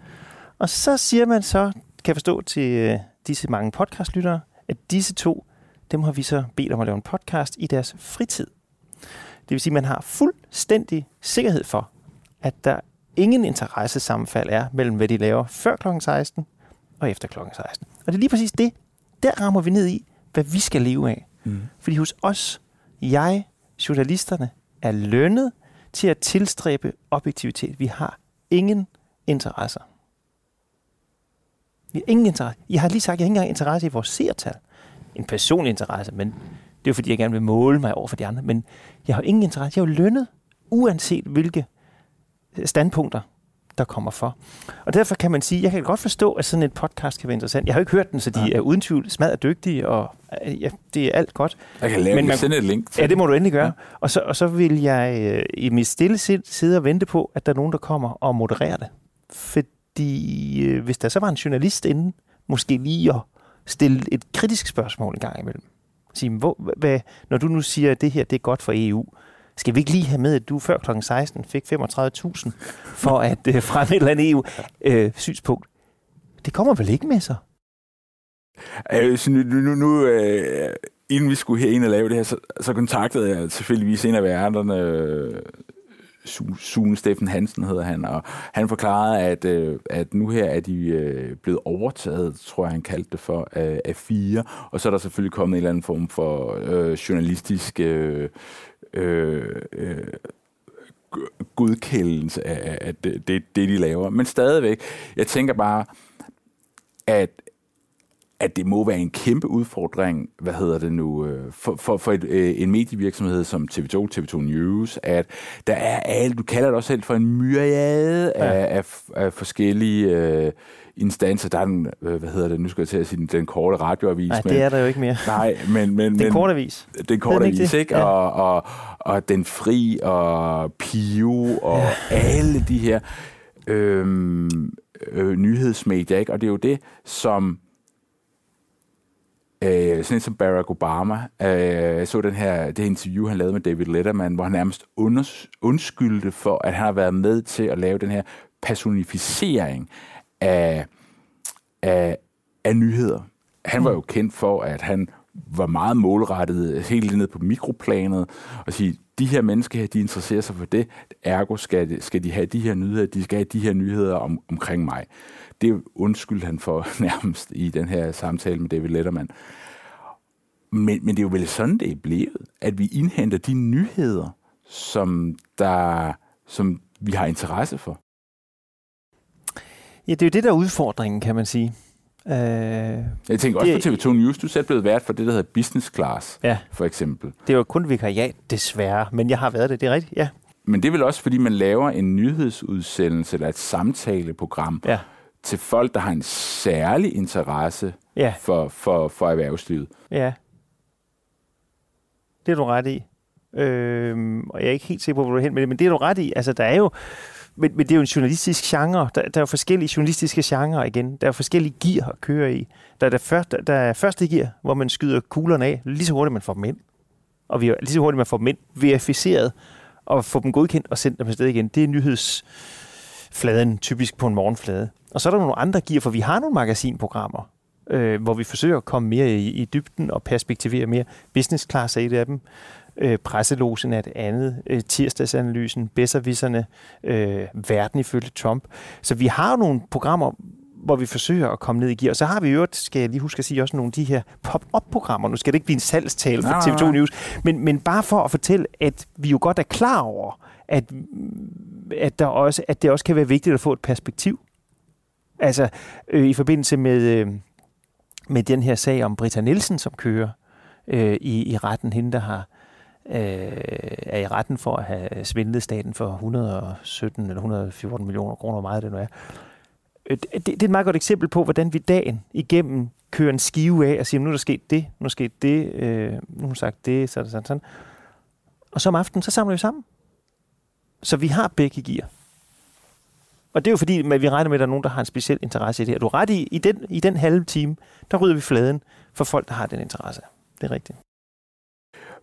Og så siger man så, kan jeg forstå til øh, disse mange podcastlyttere, at disse to, dem har vi så bedt om at lave en podcast i deres fritid. Det vil sige, at man har fuldstændig sikkerhed for, at der ingen interessesammenfald er mellem, hvad de laver før kl. 16 og efter kl. 16. Og det er lige præcis det, der rammer vi ned i, hvad vi skal leve af. Mm. Fordi hos os, jeg, journalisterne, er lønnet til at tilstræbe objektivitet. Vi har ingen interesser. Vi har ingen interesse. Jeg har lige sagt, at jeg har ikke engang interesse i vores seertal. En personlig interesse, men det er jo fordi, jeg gerne vil måle mig over for de andre. Men jeg har ingen interesse. Jeg er jo lønnet, uanset hvilke standpunkter der kommer for. Og derfor kan man sige, jeg kan godt forstå, at sådan en podcast kan være interessant. Jeg har jo ikke hørt den, så de ja. er uden tvivl smadret dygtige, og ja, det er alt godt. Jeg kan lave Men man, sende et link til Ja, det må du endelig gøre. Ja. Og, så, og så vil jeg øh, i mit stille sind sidde og vente på, at der er nogen, der kommer og modererer det. Fordi øh, hvis der så var en journalist inden, måske lige at stille et kritisk spørgsmål en gang imellem. Sige, hvor, hvad, når du nu siger, at det her det er godt for EU, skal vi ikke lige have med, at du før kl. 16 fik 35.000 for at øh, fremme et eller andet EU-synspunkt? Øh, det kommer vel ikke med sig? Øh, så nu, nu, nu øh, inden vi skulle herind og lave det her, så, så kontaktede jeg selvfølgelig en af værterne, øh, Sune Steffen Hansen hedder han, og han forklarede, at, øh, at nu her er de øh, blevet overtaget, tror jeg han kaldte det for, af, af fire, og så er der selvfølgelig kommet en eller anden form for øh, journalistisk øh, øh, øh, godkendelse af, af det, det, det, de laver. Men stadigvæk, jeg tænker bare, at at det må være en kæmpe udfordring, hvad hedder det nu, øh, for, for, for et, øh, en medievirksomhed som TV2, TV2 News, at der er alt, du kalder det også selv for en myriade ja. af, af, af forskellige øh, instanser. Der er den, øh, hvad hedder det, nu skal jeg til at sige, den, korte radioavis. Nej, men, det er der jo ikke mere. Nej, men... men den korte avis. Den korte avis, ikke? Ja. Og, og, og Den Fri, og Pio, og ja. alle de her øh, øh, nyhedsmedier, ikke? Og det er jo det, som Øh, sådan som Barack Obama. Øh, jeg så den her, det her interview, han lavede med David Letterman, hvor han nærmest undskyldte for, at han har været med til at lave den her personificering af, af, af nyheder. Han var jo kendt for, at han var meget målrettet helt ned på mikroplanet og sige, de her mennesker her, de interesserer sig for det, ergo skal, skal de have de her nyheder, de skal have de her nyheder om, omkring mig. Det undskyldte han for [LAUGHS] nærmest i den her samtale med David Letterman. Men, men det er jo vel sådan, det er blevet, at vi indhenter de nyheder, som, der, som vi har interesse for. Ja, det er jo det, der er udfordringen, kan man sige. Øh, Jeg tænker også Det- på TV2 News, du er selv blevet vært for det, der hedder Business Class, ja, for eksempel. det var kun vikariat, desværre. Men jeg har været det, det er rigtigt, ja. Men det er vel også, fordi man laver en nyhedsudsendelse eller et samtaleprogram Ja, til folk, der har en særlig interesse ja, for, for, for erhvervslivet. ja. Det er du ret i. Øhm, og jeg er ikke helt sikker på, hvor du er hen med det, men det er du ret i. Altså, der er jo, men, men det er jo en journalistisk genre. Der, der er jo forskellige journalistiske genrer igen. Der er forskellige gear at køre i. Der er, der, første, der er første gear, hvor man skyder kuglerne af, lige så hurtigt man får dem ind. Og vi lige så hurtigt man får dem ind, verificeret, og få dem godkendt og sendt dem afsted igen. Det er nyhedsfladen, typisk på en morgenflade. Og så er der nogle andre gear, for vi har nogle magasinprogrammer, øh, hvor vi forsøger at komme mere i, i dybden og perspektivere mere. Business Class er et af dem. Øh, presselogen er et andet. Øh, tirsdagsanalysen, Besservisserne, øh, Verden ifølge Trump. Så vi har jo nogle programmer, hvor vi forsøger at komme ned i gear. Og så har vi jo, skal jeg lige huske at sige, også nogle af de her pop-up-programmer. Nu skal det ikke blive en salgstale for Nej, nej, TV2 nej. News, men, men bare for at fortælle, at vi jo godt er klar over, at, at, der også, at det også kan være vigtigt at få et perspektiv. Altså, øh, i forbindelse med, øh, med den her sag om Britta Nielsen, som kører øh, i, i retten, hende der har øh, er i retten for at have svindlet staten for 117 eller 114 millioner kroner, hvor meget det nu er. Øh, det, det er et meget godt eksempel på, hvordan vi dagen igennem kører en skive af og siger, nu er der sket det, nu er der sket det, øh, nu har hun sagt det, sådan, sådan, sådan. Og så om aftenen, så samler vi sammen. Så vi har begge gear. Og det er jo fordi, at vi regner med, at der er nogen, der har en speciel interesse i det her. Du er ret i, i den, i den halve time, der rydder vi fladen for folk, der har den interesse. Det er rigtigt.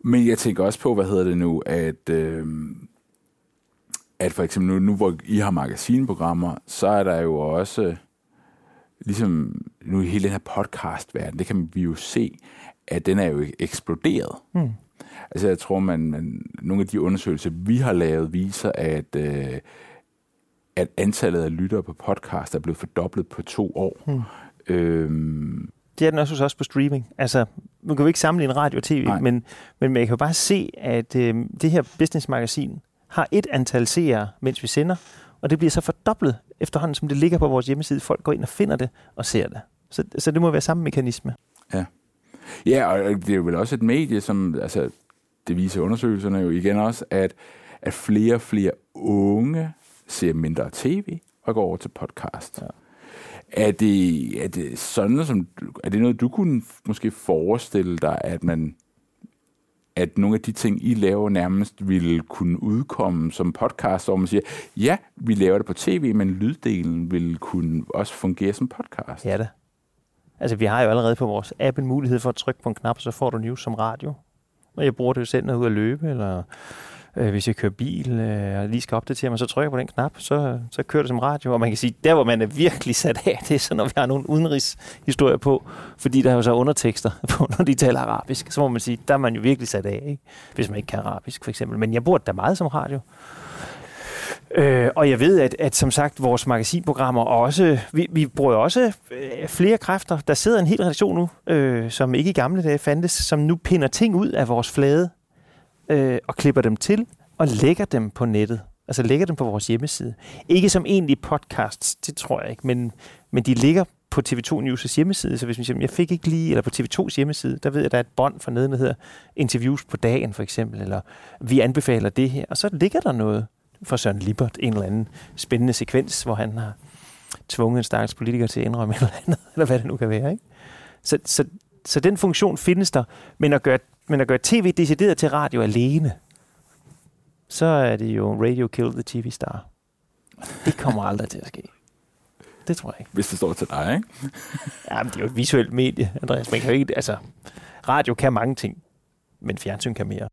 Men jeg tænker også på, hvad hedder det nu, at, øh, at for eksempel nu, nu, hvor I har magasinprogrammer, så er der jo også, ligesom nu i hele den her podcast-verden, det kan vi jo se, at den er jo eksploderet. Hmm. Altså jeg tror, man, man nogle af de undersøgelser, vi har lavet, viser, at, øh, at antallet af lyttere på podcast er blevet fordoblet på to år. Hmm. Øhm, Det er den også os på streaming. Altså, man kan jo ikke sammenligne radio og tv, Nej. men, men man kan jo bare se, at øh, det her businessmagasin har et antal seere, mens vi sender, og det bliver så fordoblet efterhånden, som det ligger på vores hjemmeside. Folk går ind og finder det og ser det. Så, så det må være samme mekanisme. Ja, og det er jo vel også et medie, som, altså, det viser undersøgelserne jo igen også, at, at flere og flere unge ser mindre tv og går over til podcast. Ja. Er, det, er det sådan, som, er det noget, du kunne måske forestille dig, at man at nogle af de ting, I laver, nærmest ville kunne udkomme som podcast, hvor man siger, ja, vi laver det på tv, men lyddelen vil kunne også fungere som podcast. Ja da. Altså, vi har jo allerede på vores app en mulighed for at trykke på en knap, så får du news som radio. Og jeg bruger det jo selv, når jeg er ude at løbe, eller øh, hvis jeg kører bil øh, og lige skal opdatere mig, så trykker jeg på den knap, så, så kører det som radio. Og man kan sige, der hvor man er virkelig sat af, [LAUGHS] det er så, når vi har nogle udenrigshistorier på, fordi der er jo så undertekster [LAUGHS] på, når de taler arabisk. Så må man sige, der er man jo virkelig sat af, ikke? hvis man ikke kan arabisk for eksempel. Men jeg bruger det da meget som radio. Øh, og jeg ved, at, at som sagt, vores magasinprogrammer også, vi, vi bruger også øh, flere kræfter. Der sidder en hel redaktion nu, øh, som ikke i gamle dage fandtes, som nu pinder ting ud af vores flade øh, og klipper dem til og lægger dem på nettet. Altså lægger dem på vores hjemmeside. Ikke som egentlig podcasts, det tror jeg ikke, men, men de ligger på TV2 News' hjemmeside. Så hvis man siger, jeg fik ikke lige, eller på TV2's hjemmeside, der ved jeg, at der er et bånd for neden, der hedder interviews på dagen for eksempel, eller vi anbefaler det her. Og så ligger der noget for Søren Libert, en eller anden spændende sekvens, hvor han har tvunget en stakkels politiker til at indrømme et eller andet, [LAUGHS] eller hvad det nu kan være. Ikke? Så, så, så den funktion findes der, men at gøre, men at gøre tv decideret til radio alene, så er det jo Radio Kill the TV Star. Det kommer aldrig til at ske. Det tror jeg ikke. Hvis det står til dig, ikke? Ja, men det er jo et visuelt medie, Andreas. Man kan jo ikke, altså, radio kan mange ting, men fjernsyn kan mere.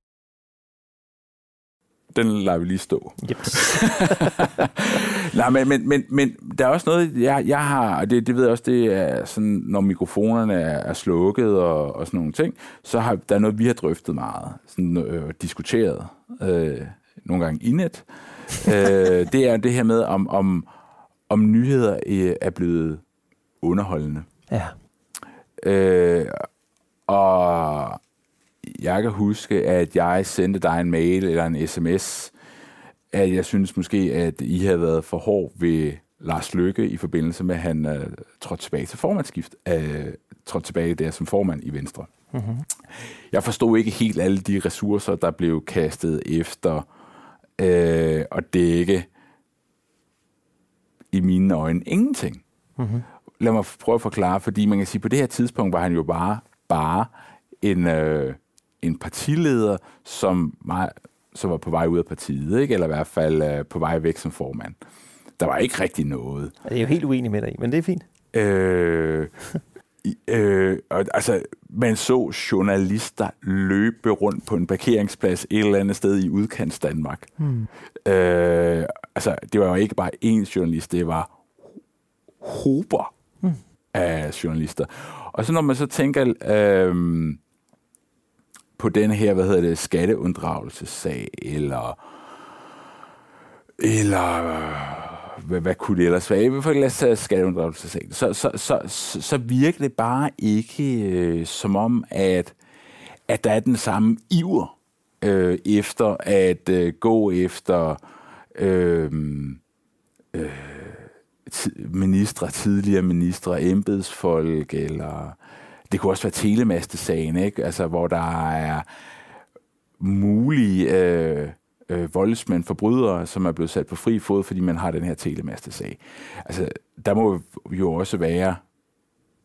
Den lader vi lige stå. Yep. [LAUGHS] Nej, men, men, men, men der er også noget, jeg, jeg har, og det, det ved jeg også, det er sådan, når mikrofonerne er, er slukket og, og sådan nogle ting, så har der er noget, vi har drøftet meget, sådan, øh, diskuteret, øh, nogle gange i net. øh, det er det her med, om, om, om nyheder øh, er blevet underholdende. Ja. Øh, og jeg kan huske, at jeg sendte dig en mail eller en sms, at jeg synes måske, at I havde været for hård ved Lars Løkke i forbindelse med, at han øh, trådte tilbage til formandskift, øh, trådte tilbage der som formand i Venstre. Mm-hmm. Jeg forstod ikke helt alle de ressourcer, der blev kastet efter øh, at dække i mine øjne ingenting. Mm-hmm. Lad mig prøve at forklare, fordi man kan sige, at på det her tidspunkt var han jo bare, bare en, øh, en partileder, som, var, som var på vej ud af partiet, ikke? eller i hvert fald øh, på vej væk som formand. Der var ikke rigtig noget. Jeg er jo helt uenig med dig i, men det er fint. Øh, øh, altså, man så journalister løbe rundt på en parkeringsplads et eller andet sted i udkants Danmark. Hmm. Øh, altså, det var jo ikke bare én journalist, det var hober hmm. af journalister. Og så når man så tænker øh, på den her, hvad hedder det, skatteunddragelsessag, eller eller hvad, hvad kunne det ellers være? I hvert fald lad os tage skatteunddragelsessagen. Så, så, så, så, så virker det bare ikke øh, som om, at, at der er den samme iver øh, efter at øh, gå efter øh, øh, ministre, tidligere ministre, embedsfolk, eller det kunne også være telemastesagen, ikke? Altså, hvor der er mulige øh, øh, voldsmænd, forbrydere, som er blevet sat på fri fod, fordi man har den her telemaste-sag. Altså, der må jo også være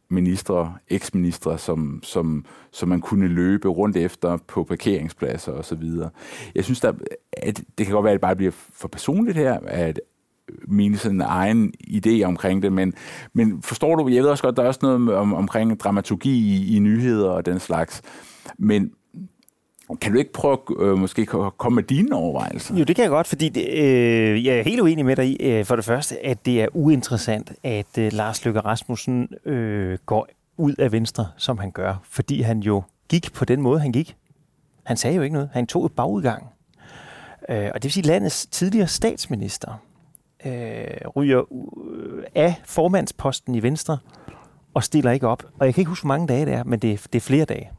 ministre, eksministre, som, som, som man kunne løbe rundt efter på parkeringspladser og så videre. Jeg synes, der, at det kan godt være, at det bare bliver for personligt her, at mine sådan egen idé omkring det, men, men forstår du, jeg ved også godt, der er også noget om, omkring dramaturgi i, i nyheder og den slags, men kan du ikke prøve at øh, måske komme med dine overvejelser? Jo, det kan jeg godt, fordi det, øh, jeg er helt uenig med dig i, øh, for det første, at det er uinteressant, at øh, Lars Løkke Rasmussen øh, går ud af Venstre, som han gør, fordi han jo gik på den måde, han gik. Han sagde jo ikke noget. Han tog et bagudgang. Øh, og det vil sige, at landets tidligere statsminister øh, ryger øh, af formandsposten i Venstre og stiller ikke op. Og jeg kan ikke huske, hvor mange dage det er, men det er, det er flere dage.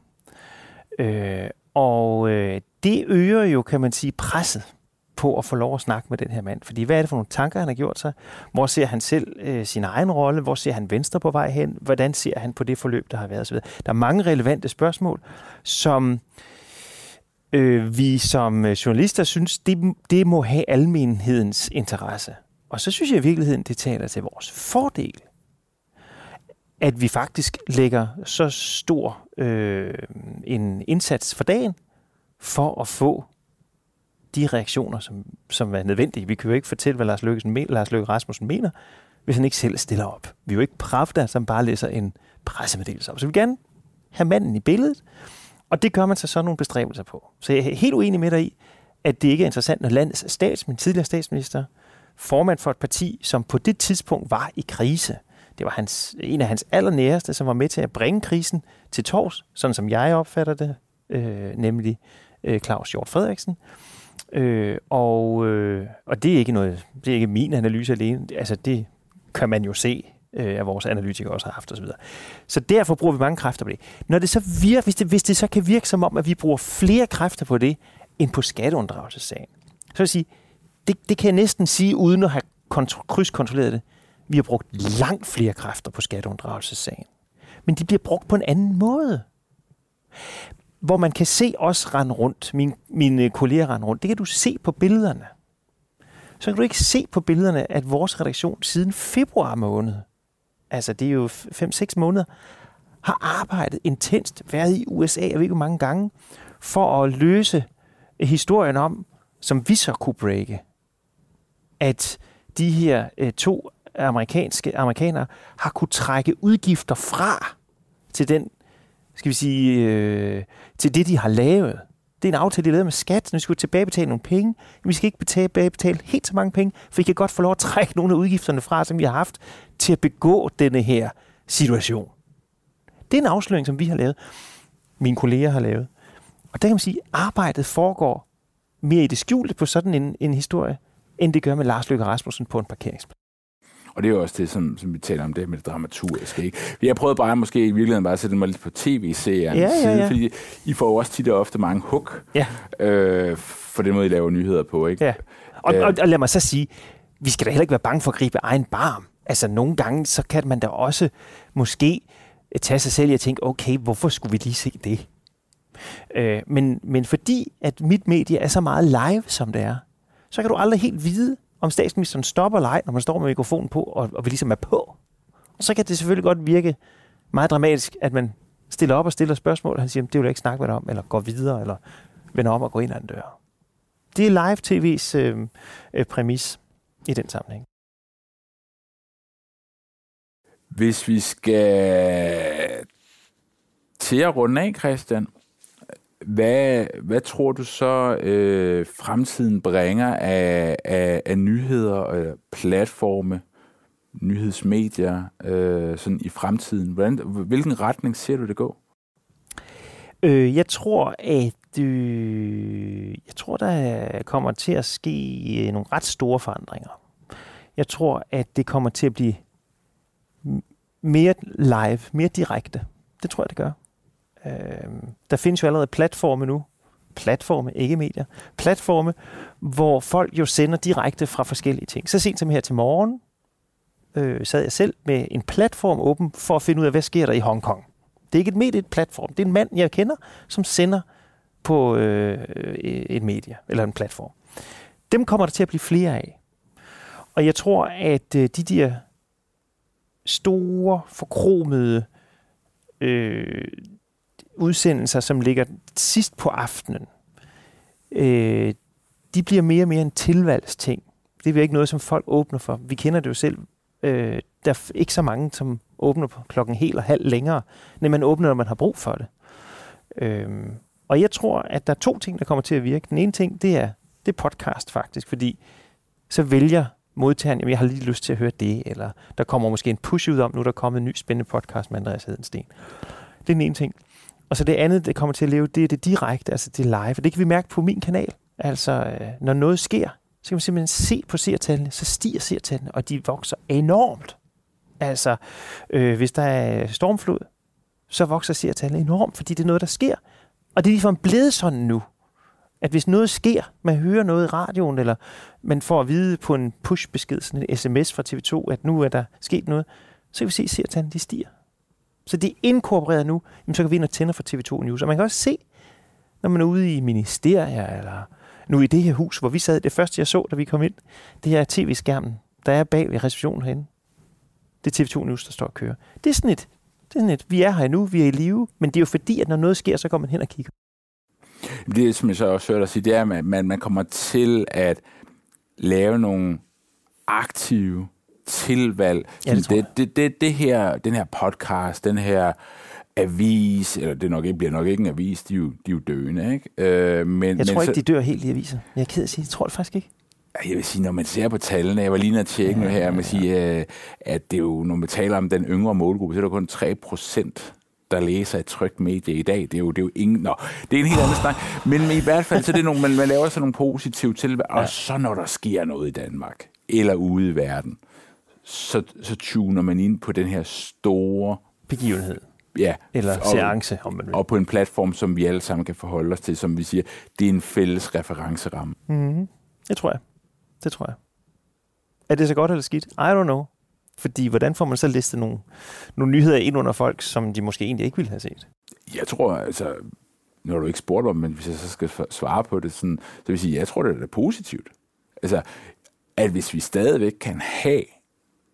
Øh, og øh, det øger jo, kan man sige, presset på at få lov at snakke med den her mand. Fordi hvad er det for nogle tanker, han har gjort sig? Hvor ser han selv øh, sin egen rolle? Hvor ser han Venstre på vej hen? Hvordan ser han på det forløb, der har været? Så Der er mange relevante spørgsmål, som øh, vi som øh, journalister synes, det, det må have almenhedens interesse. Og så synes jeg i virkeligheden, det taler til vores fordel at vi faktisk lægger så stor øh, en indsats for dagen for at få de reaktioner, som, som er nødvendige. Vi kan jo ikke fortælle, hvad Lars Løkke, Lars Løkke Rasmussen mener, hvis han ikke selv stiller op. Vi er jo ikke Pravda, som bare læser en pressemeddelelse op. Så vi vil gerne have manden i billedet, og det gør man så nogle bestræbelser på. Så jeg er helt uenig med dig i, at det ikke er interessant, når landets statsminister, tidligere statsminister, formand for et parti, som på det tidspunkt var i krise – det var hans, en af hans allernæreste, som var med til at bringe krisen til tors, sådan som jeg opfatter det, øh, nemlig øh, Claus Hjort Frederiksen. Øh, og, øh, og det er ikke noget, det er ikke min analyse alene. Altså det kan man jo se, øh, at vores analytikere også har haft osv. Så, så derfor bruger vi mange kræfter på det. Når det så virker, hvis det, hvis det så kan virke som om, at vi bruger flere kræfter på det, end på skatteunddragelsessagen, så vil jeg sige, det, det kan jeg næsten sige, uden at have kont- krydskontrolleret det. Vi har brugt langt flere kræfter på skatteunddragelsessagen. Men de bliver brugt på en anden måde. Hvor man kan se os rende rundt, min, mine øh, kolleger rende rundt, det kan du se på billederne. Så kan du ikke se på billederne, at vores redaktion siden februar måned, altså det er jo 5-6 måneder, har arbejdet intenst, været i USA, jeg ved ikke hvor mange gange, for at løse historien om, som vi så kunne breake, at de her øh, to amerikanske amerikanere har kunne trække udgifter fra til den, skal vi sige, øh, til det, de har lavet. Det er en aftale, de lavede med skat, når vi skulle tilbagebetale nogle penge. Men Vi skal ikke betale, tilbagebetale helt så mange penge, for vi kan godt få lov at trække nogle af udgifterne fra, som vi har haft, til at begå denne her situation. Det er en afsløring, som vi har lavet. Mine kolleger har lavet. Og der kan man sige, at arbejdet foregår mere i det skjulte på sådan en, en historie, end det gør med Lars Løkke Rasmussen på en parkeringsplads. Og det er jo også det, som, som vi taler om, det med det dramaturgiske. Ikke? Vi har prøvet bare måske i virkeligheden bare at sætte mig lidt på tv-serien ja, ja, ja. fordi I får jo også tit og ofte mange hook ja. øh, for den måde, I laver nyheder på. Ikke? Ja. Og, øh. og, og lad mig så sige, vi skal da heller ikke være bange for at gribe egen barm. Altså nogle gange, så kan man da også måske tage sig selv i at tænke, okay, hvorfor skulle vi lige se det? Øh, men, men fordi at mit medie er så meget live, som det er, så kan du aldrig helt vide, om statsministeren stopper leg, når man står med mikrofonen på, og, og vi ligesom er på. Og så kan det selvfølgelig godt virke meget dramatisk, at man stiller op og stiller spørgsmål, og han siger, det vil jeg ikke snakke med dig om, eller går videre, eller vender om og går ind ad en dør. Det er live-tv's øh, øh, præmis i den sammenhæng. Hvis vi skal til at runde af, Christian, hvad, hvad tror du så, øh, fremtiden bringer af, af, af nyheder, øh, platforme, nyhedsmedier øh, sådan i fremtiden? Hvordan, hvilken retning ser du det gå? Øh, jeg tror, at øh, jeg tror, der kommer til at ske øh, nogle ret store forandringer. Jeg tror, at det kommer til at blive mere live, mere direkte. Det tror jeg, det gør. Øh, der findes jo allerede platforme nu, platforme, ikke medier, platforme, hvor folk jo sender direkte fra forskellige ting. Så sent som her til morgen, øh, sad jeg selv med en platform åben for at finde ud af, hvad sker der i Hongkong. Det er ikke et medie, et platform. Det er en mand, jeg kender, som sender på øh, øh, et medie eller en platform. Dem kommer der til at blive flere af. Og jeg tror, at øh, de der store, forkromede øh, udsendelser, som ligger sidst på aftenen, øh, de bliver mere og mere en tilvalgsting. Det er ikke noget, som folk åbner for. Vi kender det jo selv. Øh, der er ikke så mange, som åbner på klokken helt og halv længere, men man åbner, når man har brug for det. Øh, og jeg tror, at der er to ting, der kommer til at virke. Den ene ting, det er, det er podcast faktisk, fordi så vælger modtageren, jamen jeg har lige lyst til at høre det, eller der kommer måske en push ud om, nu der er kommet en ny spændende podcast med Andreas Hedensten. Det er den ene ting. Og så det andet, det kommer til at leve, det er det direkte, altså det live. Og det kan vi mærke på min kanal. Altså, øh, når noget sker, så kan man simpelthen se på seertallene, så stiger seertallene, og de vokser enormt. Altså, øh, hvis der er stormflod, så vokser seertallene enormt, fordi det er noget, der sker. Og det er ligefrem blevet sådan nu, at hvis noget sker, man hører noget i radioen, eller man får at vide på en push-besked, sådan en sms fra TV2, at nu er der sket noget, så kan vi se, at seertallene de stiger. Så det er inkorporeret nu, jamen, så kan vi ind og tænde for TV2 News. Og man kan også se, når man er ude i ministerier, eller nu i det her hus, hvor vi sad, det første jeg så, da vi kom ind, det er tv-skærmen, der er bag ved receptionen herinde. Det er TV2 News, der står og kører. Det er sådan et, det er sådan et vi er her nu, vi er i live, men det er jo fordi, at når noget sker, så går man hen og kigger. Det, som jeg så også hørte dig sige, det er, at man, man kommer til at lave nogle aktive tilvalg. Ja, det, det, det, det, det her, den her podcast, den her avis, eller det nok ikke, bliver nok ikke en avis, de er jo, de er jo døende, ikke? Øh, men, jeg tror men ikke, så, de dør helt i aviser. Jeg er ked af at sige, jeg tror det faktisk ikke. Jeg vil sige, når man ser på tallene, jeg var lige at tjekke ja, her, man sige, øh, at det er jo, når man taler om den yngre målgruppe, så er der kun 3 procent der læser et trygt medie i dag. Det er jo, det er jo ingen... Nå, det er en helt anden snak. Men, men i hvert fald, så er det nogle, man, man laver sådan nogle positive tilvalg. Og så når der sker noget i Danmark, eller ude i verden, så, så tuner man ind på den her store... Begivenhed. Ja. Eller og, seance, om man vil. Og på en platform, som vi alle sammen kan forholde os til, som vi siger, det er en fælles referenceramme. Mm-hmm. Det tror jeg. Det tror jeg. Er det så godt eller skidt? I don't know. Fordi hvordan får man så listet nogle, nogle nyheder ind under folk, som de måske egentlig ikke ville have set? Jeg tror, altså, når du ikke spurgte om, men hvis jeg så skal svare på det, sådan, så vil jeg sige, jeg tror, det er positivt. Altså, at hvis vi stadigvæk kan have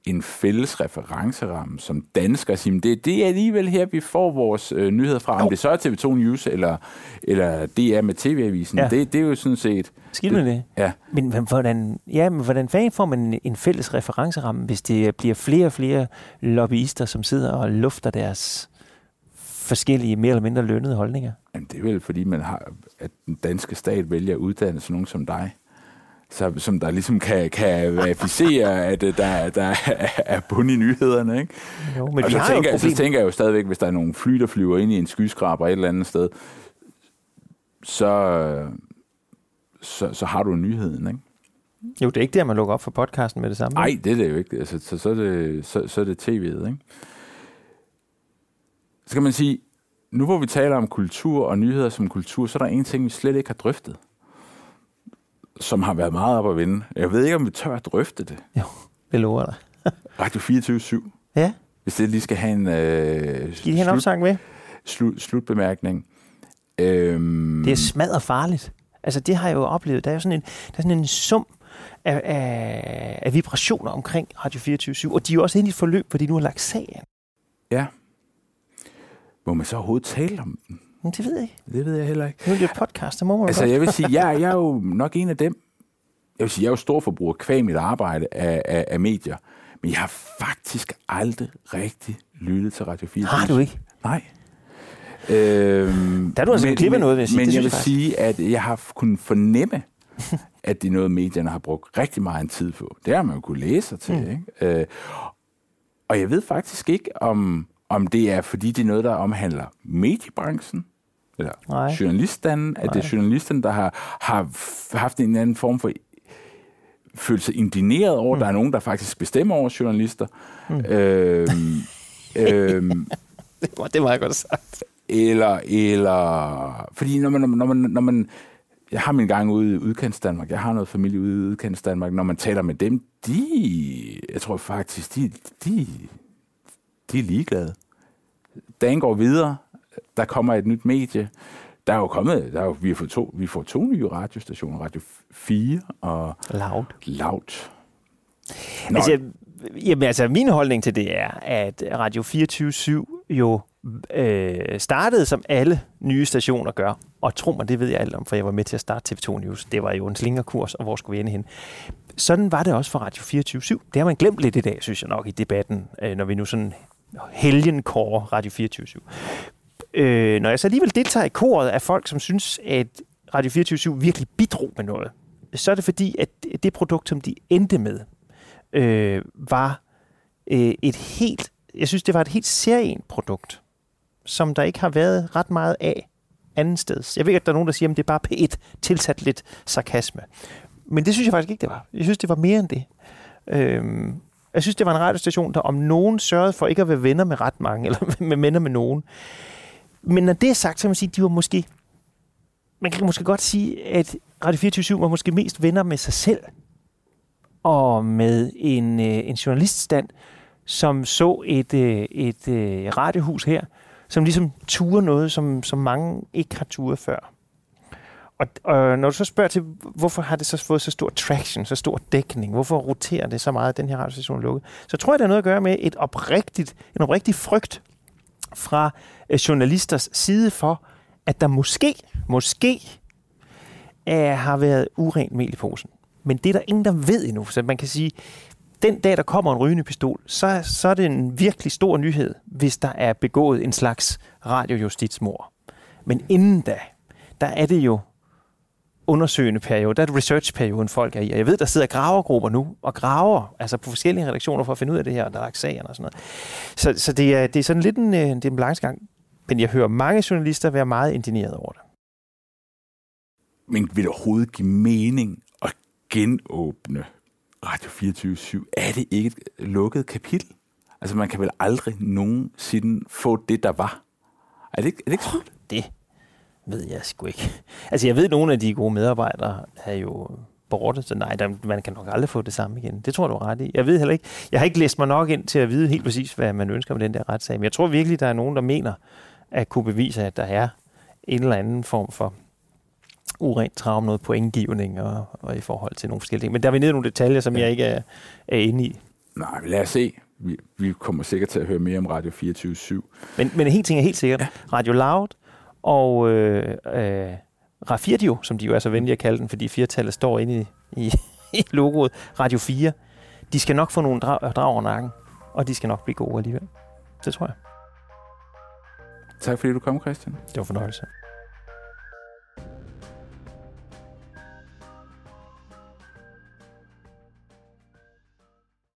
en fælles referenceramme som dansker, sige, det, det er alligevel her, vi får vores øh, nyheder fra. Jo. Om det så er TV2 News eller, eller DR med TV-avisen, ja. det, det er jo sådan set... Skidt med det. Ja. Men hvordan, ja, men hvordan fanden får man en fælles referenceramme, hvis det bliver flere og flere lobbyister, som sidder og lufter deres forskellige, mere eller mindre lønnede holdninger? Jamen, det er vel, fordi man har, at den danske stat vælger at uddanne sådan nogen som dig så, som der ligesom kan, kan verificere, at uh, der, der er bund i nyhederne. Ikke? Jo, men og så, tænker, så tænker jeg jo stadigvæk, hvis der er nogle fly, der flyver ind i en skyskraber et eller andet sted, så, så, så har du nyheden, ikke? Jo, det er ikke der, man lukker op for podcasten med det samme. Nej, det er det jo ikke. Altså, så, så, er det, så, så er det tv'et, ikke? Så kan man sige, nu hvor vi taler om kultur og nyheder som kultur, så er der en ting, vi slet ikke har drøftet som har været meget op at vinde. Jeg ved ikke, om vi tør at drøfte det. Jo, det lover dig. [LAUGHS] Radio 24 Ja, Hvis det lige skal have en øh, giv lige en opsang med. slut, slutbemærkning. Øhm, Det er smadret farligt. Altså, det har jeg jo oplevet. Der er jo sådan en, der er sådan en sum af, af, af vibrationer omkring Radio 24 og de er jo også inde i et forløb, hvor de nu har lagt sag an. Ja. Må man så overhovedet tale om den? Men det ved jeg ikke. Det ved jeg heller ikke. Nu er det podcast, der må man Altså, godt. jeg vil sige, jeg, jeg er jo nok en af dem. Jeg vil sige, jeg er jo stor forbruger kvæg mit arbejde af, af, af medier. Men jeg har faktisk aldrig rigtig lyttet til Radio 4. Har du ikke? Nej. Øhm, Der er du altså klippet noget, vil jeg sige. Men Det jeg vil jeg sige, at jeg har kunnet fornemme, at det er noget, medierne har brugt rigtig meget tid på. Det har man jo kunne læse sig til. Mm. Ikke? Øh, og jeg ved faktisk ikke, om, om det er, fordi det er noget, der omhandler mediebranchen, eller Nej. journaliststanden, at det er journalisterne, der har, har haft en eller anden form for følt sig indigneret over, mm. der er nogen, der faktisk bestemmer over journalister. Mm. Øhm, [LAUGHS] øhm, Det var, det var jeg godt sagt. eller, eller, fordi når man, når man, når man, jeg har min gang ude i udkants Danmark, jeg har noget familie ude i udkants Danmark, når man taler med dem, de, jeg tror faktisk, de, de, de er ligeglade. Dagen går videre, der kommer et nyt medie, der er jo kommet, der er jo, vi, fået to, vi får to nye radiostationer, Radio 4 og Loud. Loud. Nå, Altså, jamen, altså, min holdning til det er, at Radio 24 jo øh, startede, som alle nye stationer gør. Og tro mig, det ved jeg alt om, for jeg var med til at starte TV2 News. Det var jo en slingerkurs, og hvor skulle vi ende hen? Sådan var det også for Radio 24 Det har man glemt lidt i dag, synes jeg nok, i debatten, øh, når vi nu sådan helgen kårer Radio 24 øh, Når jeg så alligevel deltager i koret af folk, som synes, at Radio 24 virkelig bidrog med noget, så er det fordi, at det produkt, som de endte med, øh, var øh, et helt, jeg synes, det var et helt serien produkt, som der ikke har været ret meget af anden sted. Jeg ved, at der er nogen, der siger, at det er bare P1 tilsat lidt sarkasme. Men det synes jeg faktisk ikke, det var. Jeg synes, det var mere end det. Øhm, jeg synes, det var en radiostation, der om nogen sørgede for ikke at være venner med ret mange, eller [LAUGHS] med venner med nogen. Men når det er sagt, så kan man sige, at de var måske... Man kan måske godt sige, at Radio 24 var måske mest venner med sig selv, og med en, øh, en journaliststand, som så et, øh, et øh, radiohus her, som ligesom turer noget, som, som mange ikke har turet før. Og, og når du så spørger til, hvorfor har det så fået så stor traction, så stor dækning, hvorfor roterer det så meget, at den her radiostation er lukket, så tror jeg, det har noget at gøre med et oprigtigt, en oprigtig frygt fra øh, journalisters side for, at der måske, måske øh, har været urent mel i posen. Men det er der ingen, der ved endnu. Så man kan sige, den dag, der kommer en rygende pistol, så, så er det en virkelig stor nyhed, hvis der er begået en slags radiojustitsmord. Men inden da, der er det jo undersøgende periode, der er det research-perioden, folk er i. Og jeg ved, der sidder gravergrupper nu og graver altså på forskellige redaktioner for at finde ud af det her, og der er sagerne og sådan noget. Så, så det, er, det er sådan lidt en, øh, det er en balancegang. Men jeg hører mange journalister være meget indigneret over det. Men vil det overhovedet give mening at genåbne Radio 24 Er det ikke et lukket kapitel? Altså, man kan vel aldrig nogensinde få det, der var. Er det ikke, er det ikke slut? Det ved jeg sgu ikke. [LAUGHS] Altså, jeg ved, at nogle af de gode medarbejdere er jo borte, så nej, der, man kan nok aldrig få det samme igen. Det tror du ret i. Jeg ved heller ikke, jeg har ikke læst mig nok ind til at vide helt præcis, hvad man ønsker med den der retssag, men jeg tror virkelig, der er nogen, der mener at kunne bevise, at der er en eller anden form for urent traum, noget pointgivning og, og i forhold til nogle forskellige ting. Men der er vi nede i nogle detaljer, som jeg ikke er, er inde i. Nej, lad os se. Vi, vi kommer sikkert til at høre mere om Radio 24 Men, men en helt ting er helt sikkert. Ja. Radio Loud og øh, øh, Rafirdio, som de jo er så venlige at kalde den, fordi firtallet står inde i, i, [LAUGHS] i logoet, Radio 4, de skal nok få nogle drag, drag over nakken, og de skal nok blive gode alligevel. Det tror jeg. Tak fordi du kom, Christian. Det var fornøjelse.